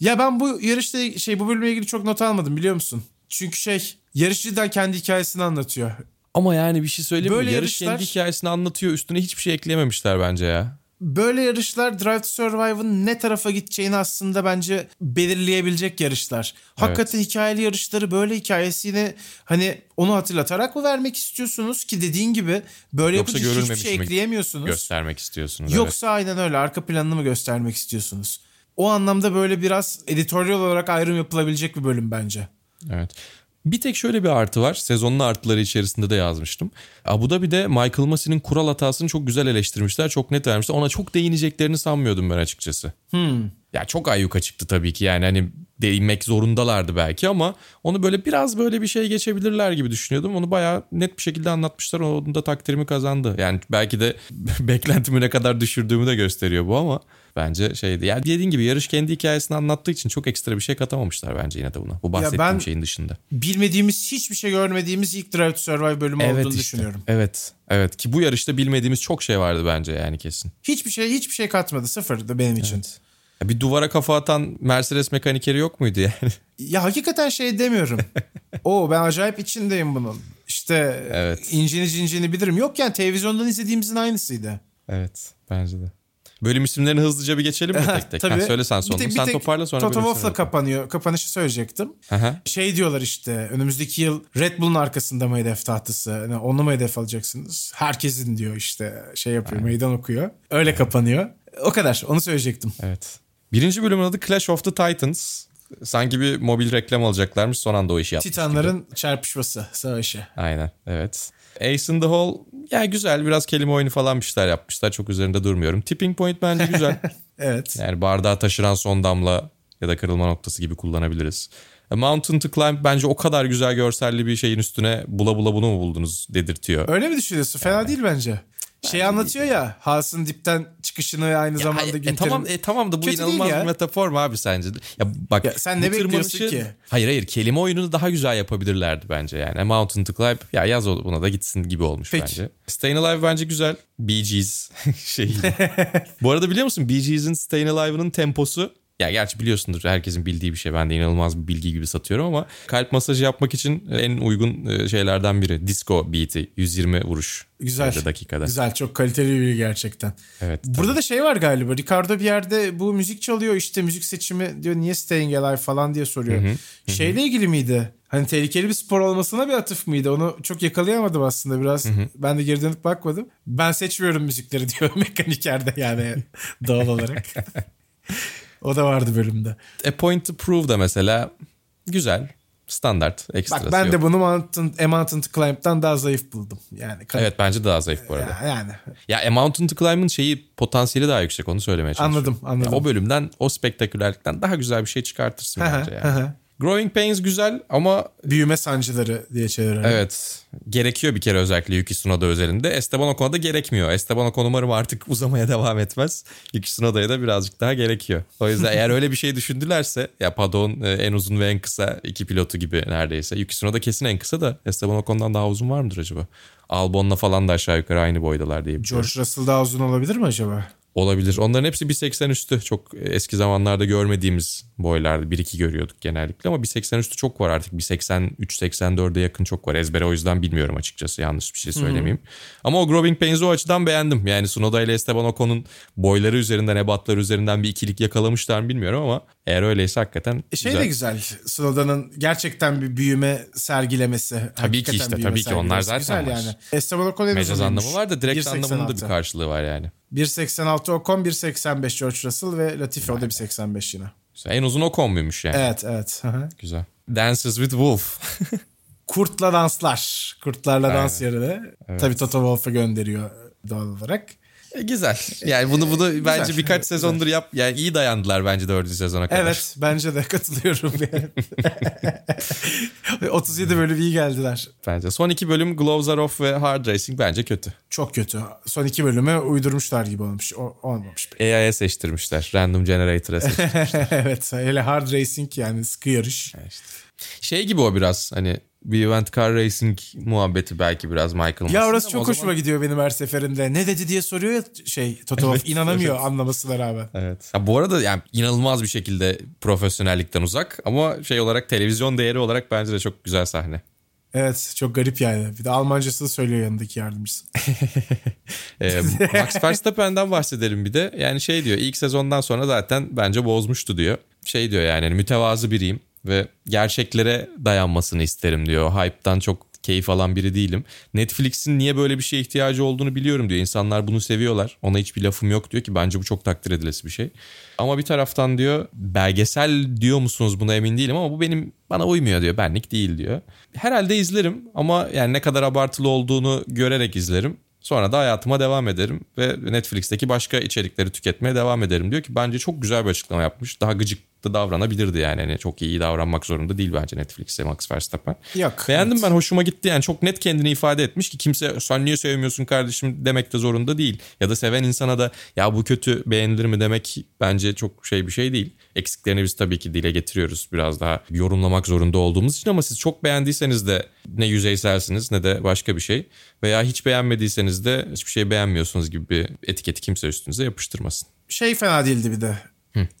Ya ben bu yarışta şey bu bölümle ilgili çok not almadım biliyor musun? Çünkü şey yarış cidden kendi hikayesini anlatıyor. Ama yani bir şey söyleyeyim Böyle mi? Yarış yarışlar- kendi hikayesini anlatıyor. Üstüne hiçbir şey eklememişler bence ya. Böyle yarışlar Drive to Survive'ın ne tarafa gideceğini aslında bence belirleyebilecek yarışlar. Hakikaten hikayeli yarışları böyle hikayesini hani onu hatırlatarak mı vermek istiyorsunuz ki dediğin gibi böyle Yoksa yapınca hiçbir şey mi ekleyemiyorsunuz. Göstermek istiyorsunuz. evet. Yoksa aynen öyle arka planını mı göstermek istiyorsunuz? O anlamda böyle biraz editoryal olarak ayrım yapılabilecek bir bölüm bence. Evet. Bir tek şöyle bir artı var. Sezonun artıları içerisinde de yazmıştım. Abu Dhabi'de Michael Massey'nin kural hatasını çok güzel eleştirmişler. Çok net vermişler. Ona çok değineceklerini sanmıyordum ben açıkçası. Ya çok ayyuka çıktı tabii ki yani hani değinmek zorundalardı belki ama onu böyle biraz böyle bir şey geçebilirler gibi düşünüyordum. Onu bayağı net bir şekilde anlatmışlar. Onun da takdirimi kazandı. Yani belki de beklentimi ne kadar düşürdüğümü de gösteriyor bu ama bence şeydi. Yani dediğin gibi yarış kendi hikayesini anlattığı için çok ekstra bir şey katamamışlar bence yine de buna. Bu bahsettiğim ben- şeyin dışında. Bilmediğimiz hiçbir şey görmediğimiz ilk Drive to Survive bölümü olduğunu düşünüyorum. Evet. Evet ki bu yarışta bilmediğimiz çok şey vardı bence yani kesin. Hiçbir şey hiçbir şey katmadı. Sıfırdı benim için. Ya bir duvara kafa atan Mercedes mekanikeri yok muydu yani? Ya hakikaten şey demiyorum. o ben acayip içindeyim bunun. İşte Evet. incini cincini bilirim. Yok yani televizyondan izlediğimizin aynısıydı. evet bence de. Bölüm isimlerini hızlıca bir geçelim mi tek tek? Tabii. Ha, söyle sen Bir sonunu. tek- bir sen tek toparla sonra Toto Wolff'la kapanıyor. Kapanışı söyleyecektim. Aha. Şey diyorlar işte önümüzdeki yıl Red Bull'un arkasında mı hedef tahtası? Yani onu mu hedef alacaksınız? Herkesin diyor işte şey yapıyor meydan okuyor. Öyle kapanıyor. O kadar onu söyleyecektim. Evet. Birinci bölümün adı Clash of the Titans. Sanki bir mobil reklam alacaklarmış son anda o işi yapmış. Titanların çarpışması, savaşı. Aynen evet. Ace in the Hole ya güzel biraz kelime oyunu falan bir şeyler yapmışlar. Çok üzerinde durmuyorum. Tipping Point bence güzel. Evet. yani bardağı taşıran son damla ya da kırılma noktası gibi kullanabiliriz. A Mountain to Climb bence o kadar güzel görselli bir şeyin üstüne bula bula bunu mu buldunuz dedirtiyor. Öyle mi düşünüyorsun? Fena değil bence. Şey anlatıyor ya Haas'ın dipten çıkışını aynı zamanda e, e, Günter'in... tamam e, tamam da bu Kötü inanılmaz ya. bir metafor mu abi sence? Ya bak Ya sen ne bekliyorsun tırmanışı- ki? Hayır hayır kelime oyununu daha güzel yapabilirlerdi bence yani. A Mountain to Climb ya yaz buna da gitsin gibi olmuş Peki. bence. Stayin' Alive bence güzel. Bee Gees şey. bu arada biliyor musun Bee Gees'in Stayin' Alive'ının temposu ya gerçi biliyorsundur herkesin bildiği bir şey. Ben de inanılmaz bir bilgi gibi satıyorum ama kalp masajı yapmak için en uygun e, şeylerden biri. Disco beat'i 120 vuruş. Güzel. dakikada. Güzel çok kaliteli bir gerçekten. Evet. Burada da şey var galiba. Ricardo bir yerde bu müzik çalıyor işte müzik seçimi diyor niye Staying Alive falan diye soruyor. Şeyle ilgili miydi? Hani tehlikeli bir spor olmasına bir atıf mıydı? Onu çok yakalayamadım aslında biraz. Ben de geri dönüp bakmadım. Ben seçmiyorum müzikleri diyor mekanikerde yani doğal olarak. o da vardı bölümde. A Point to Prove da mesela güzel. Standart. Ekstrası Bak ben yok. de bunu Mountain, A Mountain to Climb'dan daha zayıf buldum. Yani Evet bence daha zayıf bu arada. yani Ya A Mountain to Climb'ın şeyi potansiyeli daha yüksek onu söylemeye çalışıyorum. anladım anladım. Ya o bölümden o spektakülerlikten daha güzel bir şey çıkartırsın bence yani. Growing Pains güzel ama Büyüme sancıları diye çevirelim. evet gerekiyor bir kere özellikle Yuki Tsunoda özelinde. Esteban Ocon'a da gerekmiyor. Esteban Ocon umarım artık uzamaya devam etmez. Yuki Tsunoda'ya da birazcık daha gerekiyor. O yüzden eğer öyle bir şey düşündülerse ya Padon e, en uzun ve en kısa iki pilotu gibi neredeyse. Yuki Tsunoda kesin en kısa da Esteban Ocon'dan daha uzun var mıdır acaba? Albon'la falan da aşağı yukarı aynı boydalar diye. George Russell daha uzun olabilir mi acaba? Olabilir. Onların hepsi 1.80 üstü. Çok eski zamanlarda görmediğimiz boylardı. 1-2 görüyorduk genellikle ama 1.80 üstü çok var artık. 1.83-84'e yakın çok var. Ezbere o yüzden bilmiyorum açıkçası. Yanlış bir şey söylemeyeyim. Ama o Growing Pains'i o açıdan beğendim. Yani Sunoda ile Esteban Ocon'un boyları üzerinden, ebatları üzerinden bir ikilik yakalamışlar mı bilmiyorum ama eğer öyleyse hakikaten E Şey güzel. de güzel. Snowda'nın gerçekten bir büyüme sergilemesi. Tabii ki işte, tabii ki. Onlar zaten güzel var. yani. Esteban Ocon en Mecaz anlamı var da direkt 1.86. anlamında bir karşılığı var yani. 1.86 Ocon, 1.85 George Russell ve Latifi o da 1.85 yine. En uzun Ocon muymuş yani? Evet evet. Güzel. Dances with Wolf. Kurtla danslar. Kurtlarla dans yerine. Tabii Toto Wolff'a gönderiyor doğal olarak. E, Güzel. Yani bunu bunu bence birkaç evet, sezondur yap. Yani iyi dayandılar bence dördüncü sezona kadar. Evet bence de katılıyorum. yani. 37 bölüm iyi geldiler. Bence. Son iki bölüm Gloves Are Off ve Hard Racing bence kötü. Çok kötü. Son iki bölüme uydurmuşlar gibi olmuş. O, olmamış. AI'ye seçtirmişler. Random Generator'a seçtirmişler. evet hele hard racing yani sıkı yarış. şey gibi o biraz hani bir event car racing muhabbeti belki biraz Michael Ya orası çok hoşuma zaman- gidiyor benim her seferinde. Ne dedi diye soruyor ya şey Toto Wolff. inanamıyor anlamasına rağmen. Evet. Ya bu arada yani inanılmaz bir şekilde profesyonellikten uzak ama şey olarak televizyon değeri olarak bence de çok güzel sahne. Evet çok garip yani. Bir de Almancasını söylüyor yanındaki yardımcısı. Ee, Max Verstappen'den bahsedelim bir de. Yani şey diyor ilk sezondan sonra zaten bence bozmuştu diyor. Şey diyor yani hani mütevazı biriyim ve gerçeklere dayanmasını isterim diyor. Hype'dan çok keyif alan biri değilim. Netflix'in niye böyle bir şeye ihtiyacı olduğunu biliyorum diyor. İnsanlar bunu seviyorlar. Ona hiçbir lafım yok diyor ki bence bu çok takdir edilesi bir şey. Ama bir taraftan diyor belgesel diyor musunuz buna emin değilim ama bu benim bana uymuyor diyor. Benlik değil diyor. Herhalde izlerim ama yani ne kadar abartılı olduğunu görerek izlerim. Sonra da hayatıma devam ederim ve Netflix'teki başka içerikleri tüketmeye devam ederim diyor ki bence çok güzel bir açıklama yapmış. Daha gıcık da davranabilirdi yani. yani çok iyi davranmak zorunda değil bence Netflix'e Max Verstappen. Yok. Beğendim evet. ben hoşuma gitti yani çok net kendini ifade etmiş ki kimse sen niye sevmiyorsun kardeşim demek de zorunda değil. Ya da seven insana da ya bu kötü beğenilir mi demek bence çok şey bir şey değil. Eksiklerini biz tabii ki dile getiriyoruz biraz daha yorumlamak zorunda olduğumuz için ama siz çok beğendiyseniz de ne yüzeyselsiniz ne de başka bir şey. Veya hiç beğenmediyseniz de hiçbir şey beğenmiyorsunuz gibi bir etiketi kimse üstünüze yapıştırmasın. Şey fena değildi bir de.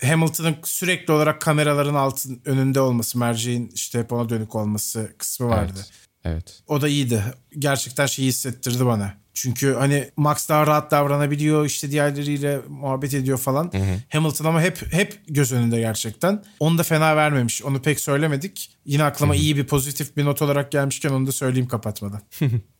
Hamilton'ın sürekli olarak kameraların altın önünde olması, merceğin işte hep ona dönük olması kısmı vardı. Evet. Evet. O da iyiydi. Gerçekten şeyi hissettirdi bana. Çünkü hani Max daha rahat davranabiliyor işte diğerleriyle muhabbet ediyor falan. Hamilton ama hep hep göz önünde gerçekten. Onu da fena vermemiş. Onu pek söylemedik. Yine aklıma iyi bir pozitif bir not olarak gelmişken onu da söyleyeyim kapatmadan.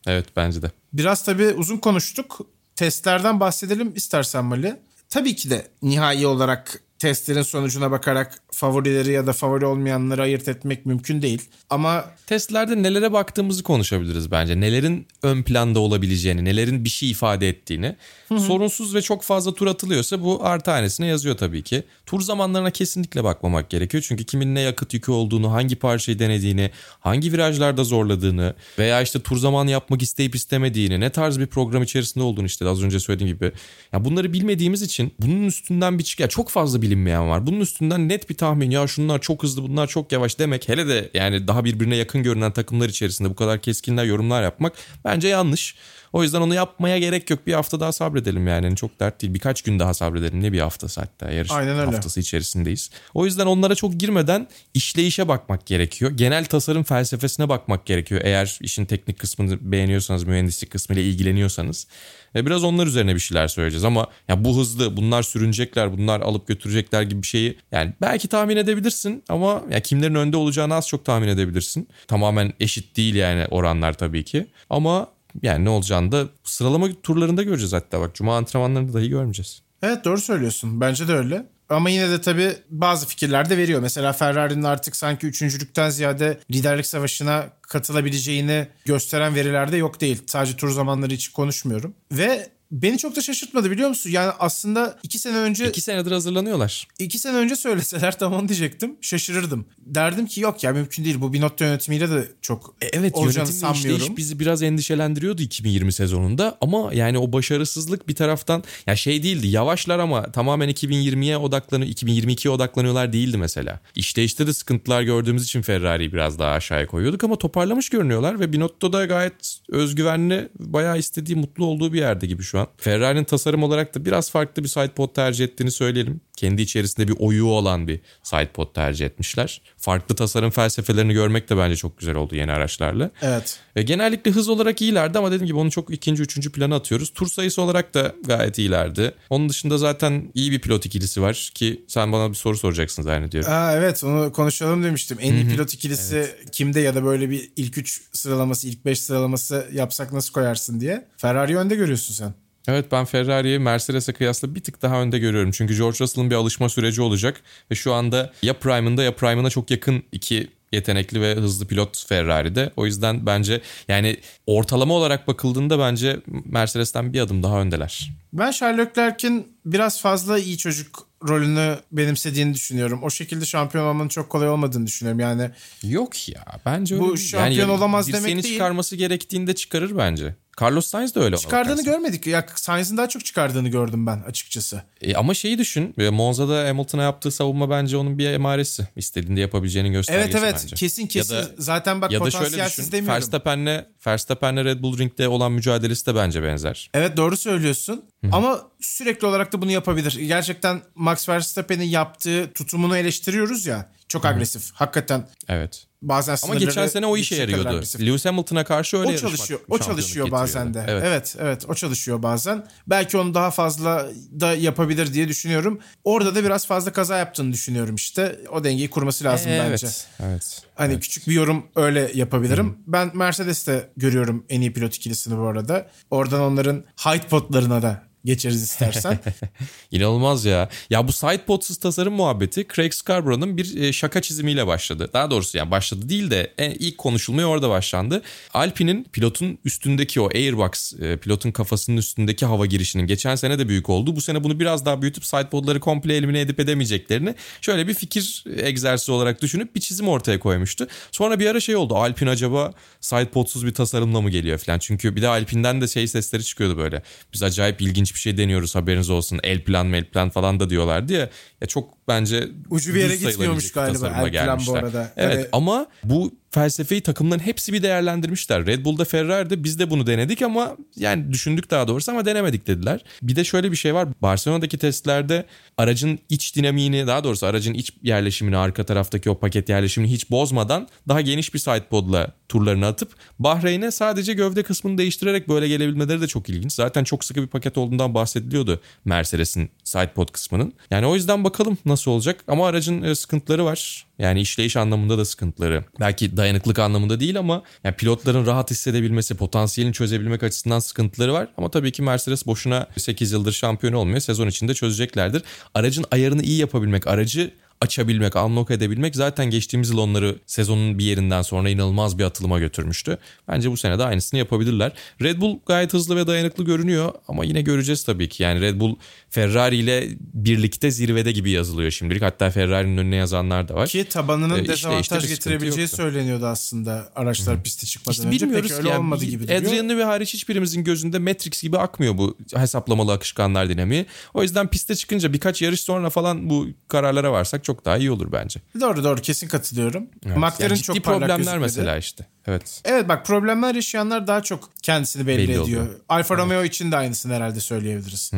Evet bence de. Biraz tabii uzun konuştuk. Testlerden bahsedelim istersen Mali. Tabii ki de nihai olarak testlerin sonucuna bakarak favorileri ya da favori olmayanları ayırt etmek mümkün değil. Ama Testlerde nelere baktığımızı konuşabiliriz bence. Nelerin ön planda olabileceğini, nelerin bir şey ifade ettiğini. Sorunsuz ve çok fazla tur atılıyorsa bu artı hanesine yazıyor tabii ki. Tur zamanlarına kesinlikle bakmamak gerekiyor. Çünkü kimin ne yakıt yükü olduğunu, hangi parçayı denediğini, hangi virajlarda zorladığını veya işte tur zamanı yapmak isteyip istemediğini, ne tarz bir program içerisinde olduğunu işte az önce söylediğim gibi. Ya bunları bilmediğimiz için bunun üstünden bir çık ya çok fazla bilinmeyen var. Bunun üstünden net bir tahmin ya şunlar çok hızlı bunlar çok yavaş demek hele de yani daha birbirine yakın görünen takımlar içerisinde bu kadar keskinler yorumlar yapmak bence yanlış. O yüzden onu yapmaya gerek yok. Bir hafta daha sabredelim yani. Yani çok dert değil. Birkaç gün daha sabredelim. Ne bir haftası hatta. Yarış haftası içerisindeyiz. O yüzden onlara çok girmeden işleyişe bakmak gerekiyor. Genel tasarım felsefesine bakmak gerekiyor. Eğer işin teknik kısmını beğeniyorsanız, mühendislik kısmıyla ilgileniyorsanız. Ve biraz onlar üzerine bir şeyler söyleyeceğiz ama ya bu hızlı, bunlar sürünecekler, bunlar alıp götürecekler gibi bir şeyi yani belki tahmin edebilirsin ama ya kimlerin önde olacağını az çok tahmin edebilirsin. Tamamen eşit değil yani oranlar tabii ki. Ama yani ne olacağını da sıralama turlarında göreceğiz hatta bak cuma antrenmanlarında dahi görmeyeceğiz. Evet doğru söylüyorsun. Bence de öyle. Ama yine de tabii bazı fikirler de veriyor. Mesela Ferrari'nin artık sanki üçüncülükten ziyade liderlik savaşına katılabileceğini gösteren veriler de yok değil. Sadece tur zamanları için konuşmuyorum. Ve beni çok da şaşırtmadı biliyor musun? Yani aslında iki sene önce İki senedir hazırlanıyorlar. iki sene önce söyleseler tamam diyecektim. Şaşırırdım. Derdim ki yok ya mümkün değil. Bu Binotto yönetimiyle de çok E, Evet olacağını sanmıyorum. bizi biraz endişelendiriyordu 2020 sezonunda ama yani o başarısızlık bir taraftan ya şey değildi yavaşlar ama tamamen 2020'ye odaklanıyor 2022'ye odaklanıyorlar değildi mesela. İşleyişte de sıkıntılar gördüğümüz için Ferrari'yi biraz daha aşağıya koyuyorduk ama toparlamış görünüyorlar ve Binotto da gayet özgüvenli bayağı istediği mutlu olduğu bir yerde gibi şu an. An. Ferrari'nin tasarım olarak da biraz farklı bir sidepod tercih ettiğini söyleyelim. Kendi içerisinde bir oyuğu olan bir sidepod tercih etmişler. Farklı tasarım felsefelerini görmek de bence çok güzel oldu yeni araçlarla. Evet. Ve genellikle hız olarak iyilerdi ama dediğim gibi onu çok ikinci, üçüncü plana atıyoruz. Tur sayısı olarak da gayet iyilerdi. Onun dışında zaten iyi bir pilot ikilisi var ki sen bana bir soru soracaksın zannediyorum. Aa, evet onu konuşalım demiştim. En iyi pilot ikilisi kimde ya da böyle bir ilk 3 sıralaması, ilk 5 sıralaması yapsak nasıl koyarsın diye. Ferrari önde görüyorsun sen. Evet ben Ferrari'yi Mercedes'e kıyasla bir tık daha önde görüyorum. Çünkü George Russell'ın bir alışma süreci olacak. Ve şu anda ya Prime'ında ya Prime'ına çok yakın iki yetenekli ve hızlı pilot Ferrari'de. O yüzden bence yani ortalama olarak bakıldığında bence Mercedes'ten bir adım daha öndeler. Ben Charles Leclerc'in biraz fazla iyi çocuk rolünü benimsediğini düşünüyorum. O şekilde şampiyon olmanın çok kolay olmadığını düşünüyorum. Yani Yok ya bence öyle Bu değil. şampiyon olamaz dirseğini demek değil. çıkarması gerektiğinde çıkarır bence. Carlos Sainz de öyle. çıkardığını görmedik. Ya Sainz'in daha çok çıkardığını gördüm ben açıkçası. E, ama şeyi düşün. e, Monza'da Hamilton'a yaptığı savunma bence onun bir emaresi. İstediğinde yapabileceğinin göstergesi Evet evet bence. kesin kesin. Ya da, Zaten bak ya da şöyle potansiyelsiz düşün. demiyorum. Verstappen'le, Verstappen'le Red Bull Ring'de olan mücadelesi de bence benzer. Evet doğru söylüyorsun. Ama sürekli olarak da bunu yapabilir. Gerçekten Max Verstappen'in yaptığı tutumunu eleştiriyoruz ya. Çok agresif. Hakikaten Evet. Bazen Ama geçen sene o işe yarıyordu. Lewis Hamilton'a karşı öyle o çalışıyor. O çalışıyor bazen de. getiriyordu. Evet. evet, o çalışıyor bazen. Belki onu daha fazla da yapabilir diye düşünüyorum. Orada da biraz fazla kaza yaptığını düşünüyorum işte. O dengeyi kurması lazım Evet. bence. Evet. Hani küçük bir yorum öyle yapabilirim. Ben Mercedes'te görüyorum en iyi pilot ikilisini bu arada. Oradan onların height potlarına da geçeriz istersen. İnanılmaz ya. Ya bu sidepodsuz tasarım muhabbeti Craig Scarborough'ın bir e, şaka çizimiyle başladı. Daha doğrusu yani başladı değil de e, ilk konuşulmaya orada başlandı. Alpine'in pilotun üstündeki o airbox, e, pilotun kafasının üstündeki hava girişinin geçen sene de büyük oldu. Bu sene bunu biraz daha büyütüp sidepodları komple elimine edip edemeyeceklerini şöyle bir fikir egzersizi olarak düşünüp bir çizim ortaya koymuştu. Sonra bir ara şey oldu. Alpine acaba sidepodsuz bir tasarımla mı geliyor falan. Çünkü bir de Alpine'den de şey sesleri çıkıyordu böyle. Biz acayip ilginç bir şey deniyoruz haberiniz olsun. El plan mel plan falan da diyorlardı ya. Ya çok bence Ucu bir yere gitmiyormuş galiba plan bu arada. Evet Evet. ama bu felsefeyi takımların hepsi bir değerlendirmişler. Red Bull'da Ferrari'de biz de bunu denedik ama yani düşündük daha doğrusu ama denemedik dediler. Bir de şöyle bir şey var. Barcelona'daki testlerde aracın iç dinamiğini daha doğrusu aracın iç yerleşimini arka taraftaki o paket yerleşimini hiç bozmadan daha geniş bir sidepodla turlarını atıp Bahreyn'e sadece gövde kısmını değiştirerek böyle gelebilmeleri de çok ilginç. Zaten çok sıkı bir paket olduğundan bahsediliyordu Mercedes'in sidepod kısmının. Yani o yüzden bakalım nasıl olacak ama aracın e, sıkıntıları var. Yani işleyiş anlamında da sıkıntıları. Belki dayanıklık anlamında değil ama yani pilotların rahat hissedebilmesi, potansiyelini çözebilmek açısından sıkıntıları var. Ama tabii ki Mercedes boşuna 8 yıldır şampiyon olmuyor. Sezon içinde çözeceklerdir. Aracın ayarını iyi yapabilmek, aracı açabilmek, unlock edebilmek zaten geçtiğimiz yıl onları sezonun bir yerinden sonra inanılmaz bir atılıma götürmüştü. Bence bu sene de aynısını yapabilirler. Red Bull gayet hızlı ve dayanıklı görünüyor ama yine göreceğiz tabii ki. Yani Red Bull Ferrari ile birlikte zirvede gibi yazılıyor şimdilik. Hatta Ferrari'nin önüne yazanlar da var. Ki tabanının Ee, işte- dezavantaj işte getirebileceği yoktu. söyleniyordu aslında araçlar piste çıkmadan İşte önce. bilmiyoruz Pek öyle yani. olmadı gibi duruyor. Newey hariç hiçbirimizin gözünde Matrix gibi akmıyor bu hesaplamalı akışkanlar dinamiği. O yüzden piste çıkınca birkaç yarış sonra falan bu kararlara varsak çok daha iyi olur bence. Doğru doğru kesin katılıyorum. Evet. McLaren Yani çok parlak problemler mesela işte. Evet. Evet bak problemler yaşayanlar daha çok kendisini belli, Belli ediyor. oluyor. Alfa Romeo için de aynısını herhalde söyleyebiliriz.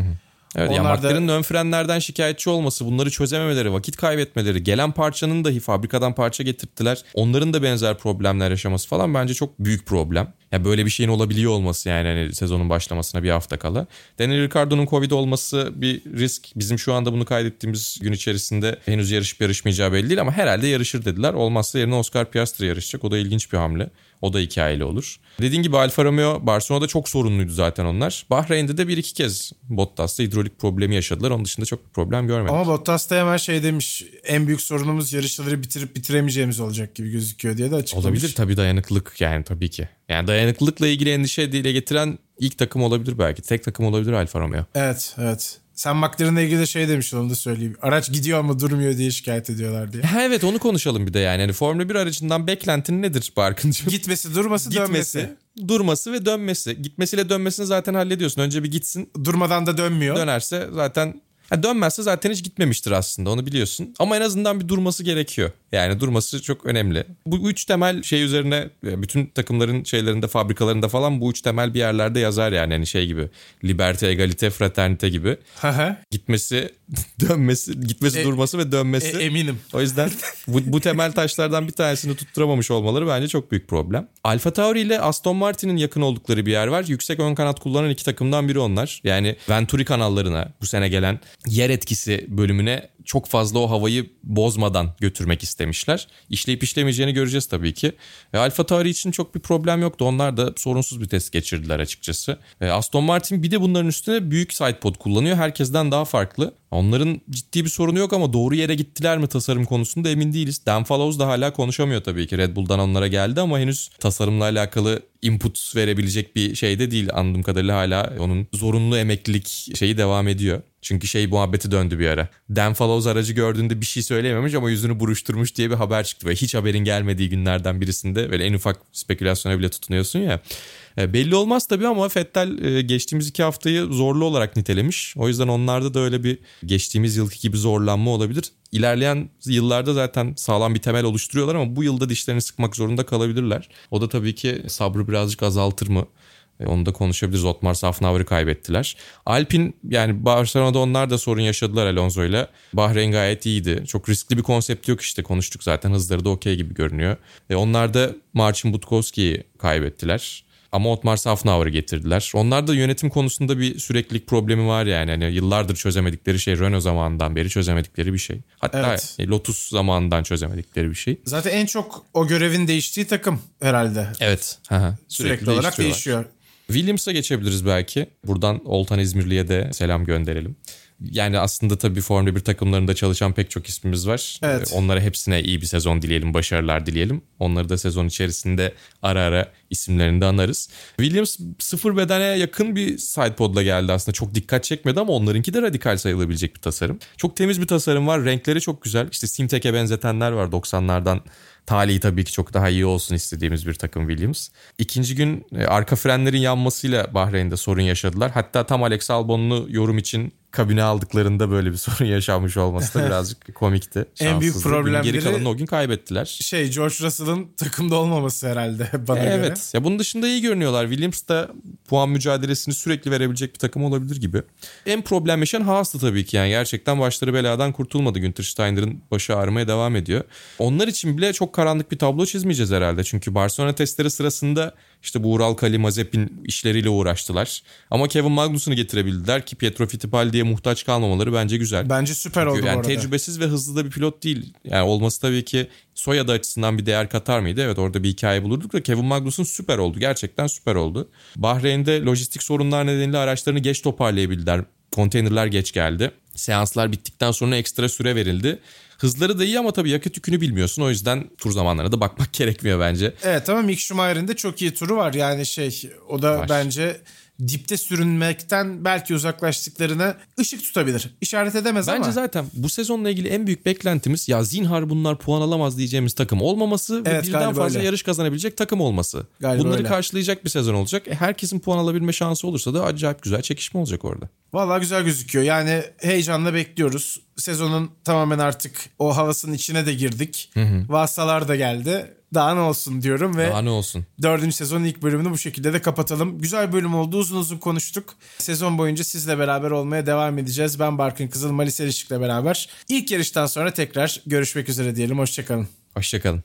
Evet yani Onlar da- McLaren'ın ön frenlerden şikayetçi olması, bunları çözememeleri, vakit kaybetmeleri, gelen parçanın dahi fabrikadan parça getirttiler. Onların da benzer problemler yaşaması falan bence çok büyük problem. Ya böyle bir şeyin olabiliyor olması yani hani sezonun başlamasına bir hafta kala. Daniel Ricciardo'nun Covid olması bir risk. Bizim şu anda bunu kaydettiğimiz gün içerisinde henüz yarışıp yarışmayacağı belli değil ama herhalde yarışır dediler. Olmazsa yerine Oscar Piastri yarışacak. O da ilginç bir hamle. O da hikayeli olur. Dediğin gibi Alfa Romeo Barcelona'da çok sorunluydu zaten onlar. Bahreyn'de de bir iki kez Bottas'ta hidrolik problemi yaşadılar. Onun dışında çok bir problem görmedik. Ama Bottas da hemen şey demiş en büyük sorunumuz yarışları bitirip bitiremeyeceğimiz olacak gibi gözüküyor diye de açıklamış. Olabilir tabii dayanıklılık yani tabii ki. Yani dayanıklılıkla ilgili endişe dile getiren ilk takım olabilir belki. Tek takım olabilir Alfa Romeo. Evet evet. Sen McLaren'la ilgili de şey demiştin onu da söyleyeyim. Araç gidiyor ama durmuyor diye şikayet ediyorlar diye. Ha evet onu konuşalım bir de yani. yani Formula 1 aracından beklentin nedir Barkıncığım? Gitmesi durması dönmesi. Gitmesi, durması ve dönmesi. Gitmesiyle dönmesini zaten hallediyorsun. Önce bir gitsin Durmadan da dönmüyor. dönerse zaten Ha, dönmezse zaten hiç gitmemiştir aslında onu biliyorsun. Ama en azından bir durması gerekiyor. Yani durması çok önemli. Bu üç temel şey üzerine bütün takımların şeylerinde fabrikalarında falan bu üç temel bir yerlerde yazar yani. yani şey gibi liberté, egalite, fraternite gibi. gitmesi, dönmesi, gitmesi, e, durması ve dönmesi. E, eminim. O yüzden bu, bu temel taşlardan bir tanesini tutturamamış olmaları bence çok büyük problem. Alfa Tauri ile Aston Martin'in yakın oldukları bir yer var. Yüksek ön kanat kullanan iki takımdan biri onlar. Yani Venturi kanallarına bu sene gelen yer etkisi bölümüne çok fazla o havayı bozmadan götürmek istemişler. İşleyip işlemeyeceğini göreceğiz tabii ki. E, Alfa Tauri için çok bir problem yoktu. Onlar da sorunsuz bir test geçirdiler açıkçası. E, Aston Martin bir de bunların üstüne büyük sidepod kullanıyor. Herkesten daha farklı. Onların ciddi bir sorunu yok ama doğru yere gittiler mi tasarım konusunda emin değiliz. Dan Fallows da hala konuşamıyor tabii ki. Red Bull'dan onlara geldi ama henüz tasarımla alakalı input verebilecek bir şey de değil. Anladığım kadarıyla hala onun zorunlu emeklilik şeyi devam ediyor. Çünkü şey muhabbeti döndü bir ara. Dan Fallows aracı gördüğünde bir şey söyleyememiş ama yüzünü buruşturmuş diye bir haber çıktı. Böyle hiç haberin gelmediği günlerden birisinde böyle en ufak spekülasyona bile tutunuyorsun ya. E, belli olmaz tabii ama Fettel e, geçtiğimiz iki haftayı zorlu olarak nitelemiş. O yüzden onlarda da öyle bir geçtiğimiz yılki gibi zorlanma olabilir. İlerleyen yıllarda zaten sağlam bir temel oluşturuyorlar ama bu yılda dişlerini sıkmak zorunda kalabilirler. O da tabii ki sabrı birazcık azaltır mı? E, onu da konuşabiliriz. Otmar Safnauer'ı kaybettiler. Alpin yani Barcelona'da onlar da sorun yaşadılar Alonso ile. Bahreyn gayet iyiydi. Çok riskli bir konsept yok işte konuştuk zaten. Hızları da okey gibi görünüyor. E onlar da Marcin Butkowski'yi kaybettiler. Ama Otmar Safnauer'ı getirdiler. Onlar da yönetim konusunda bir süreklilik problemi var yani. yani yıllardır çözemedikleri şey Renault zamanından beri çözemedikleri bir şey. Hatta evet. E, Lotus zamanından çözemedikleri bir şey. Zaten en çok o görevin değiştiği takım herhalde. Evet. Sürekli, Sürekli olarak değişiyor. Williams'a geçebiliriz belki. Buradan Oltan İzmirli'ye de selam gönderelim. Yani aslında tabii Formula 1 takımlarında çalışan pek çok ismimiz var. Evet. Ee, onlara hepsine iyi bir sezon dileyelim, başarılar dileyelim. Onları da sezon içerisinde ara ara isimlerini de anarız. Williams sıfır bedene yakın bir sidepod'la geldi aslında. Çok dikkat çekmedi ama onlarınki de radikal sayılabilecek bir tasarım. Çok temiz bir tasarım var. Renkleri çok güzel. İşte Simtek'e benzetenler var 90'lardan Talihi tabii ki çok daha iyi olsun istediğimiz bir takım Williams. İkinci gün e, arka frenlerin yanmasıyla Bahreyn'de sorun yaşadılar. Hatta tam Alex Albon'u yorum için kabine aldıklarında böyle bir sorun yaşanmış olması da birazcık komikti. en büyük problemleri geri kalanını o gün kaybettiler. Şey George Russell'ın takımda olmaması herhalde bana evet. göre. Evet. Ya bunun dışında iyi görünüyorlar. Williams da puan mücadelesini sürekli verebilecek bir takım olabilir gibi. En problem yaşayan Haas'tı tabii ki yani. Gerçekten başları beladan kurtulmadı. Günther Steiner'ın başı ağrımaya devam ediyor. Onlar için bile çok karanlık bir tablo çizmeyeceğiz herhalde. Çünkü Barcelona testleri sırasında işte bu Ural Kali Mazepin işleriyle uğraştılar. Ama Kevin Magnussen'ı getirebildiler ki Pietro Fittipaldi'ye muhtaç kalmamaları bence güzel. Bence süper Çünkü oldu yani bu arada. Tecrübesiz ve hızlı da bir pilot değil. Yani olması tabii ki soyadı açısından bir değer katar mıydı? Evet orada bir hikaye bulurduk da Kevin Magnussen süper oldu. Gerçekten süper oldu. Bahreyn'de lojistik sorunlar nedeniyle araçlarını geç toparlayabildiler. Konteynerler geç geldi. Seanslar bittikten sonra ekstra süre verildi. Hızları da iyi ama tabii yakıt yükünü bilmiyorsun. O yüzden tur zamanlarına da bakmak gerekmiyor bence. Evet ama Mick Schumacher'in de çok iyi turu var. Yani şey o da var. bence dipte sürünmekten belki uzaklaştıklarına ışık tutabilir. İşaret edemez Bence ama. Bence zaten bu sezonla ilgili en büyük beklentimiz ya zinhar bunlar puan alamaz diyeceğimiz takım olmaması evet, ve birden fazla öyle. yarış kazanabilecek takım olması. Galiba Bunları öyle. karşılayacak bir sezon olacak. E, herkesin puan alabilme şansı olursa da acayip güzel çekişme olacak orada. Valla güzel gözüküyor. Yani heyecanla bekliyoruz. Sezonun tamamen artık o havasının içine de girdik. Hı hı. Vassalar da geldi. Daha ne olsun diyorum ve Daha ne olsun. dördüncü sezonun ilk bölümünü bu şekilde de kapatalım. Güzel bölüm oldu. Uzun uzun konuştuk. Sezon boyunca sizle beraber olmaya devam edeceğiz. Ben Barkın Kızıl, Malis Erişik'le beraber. İlk yarıştan sonra tekrar görüşmek üzere diyelim. Hoşçakalın. Hoşçakalın.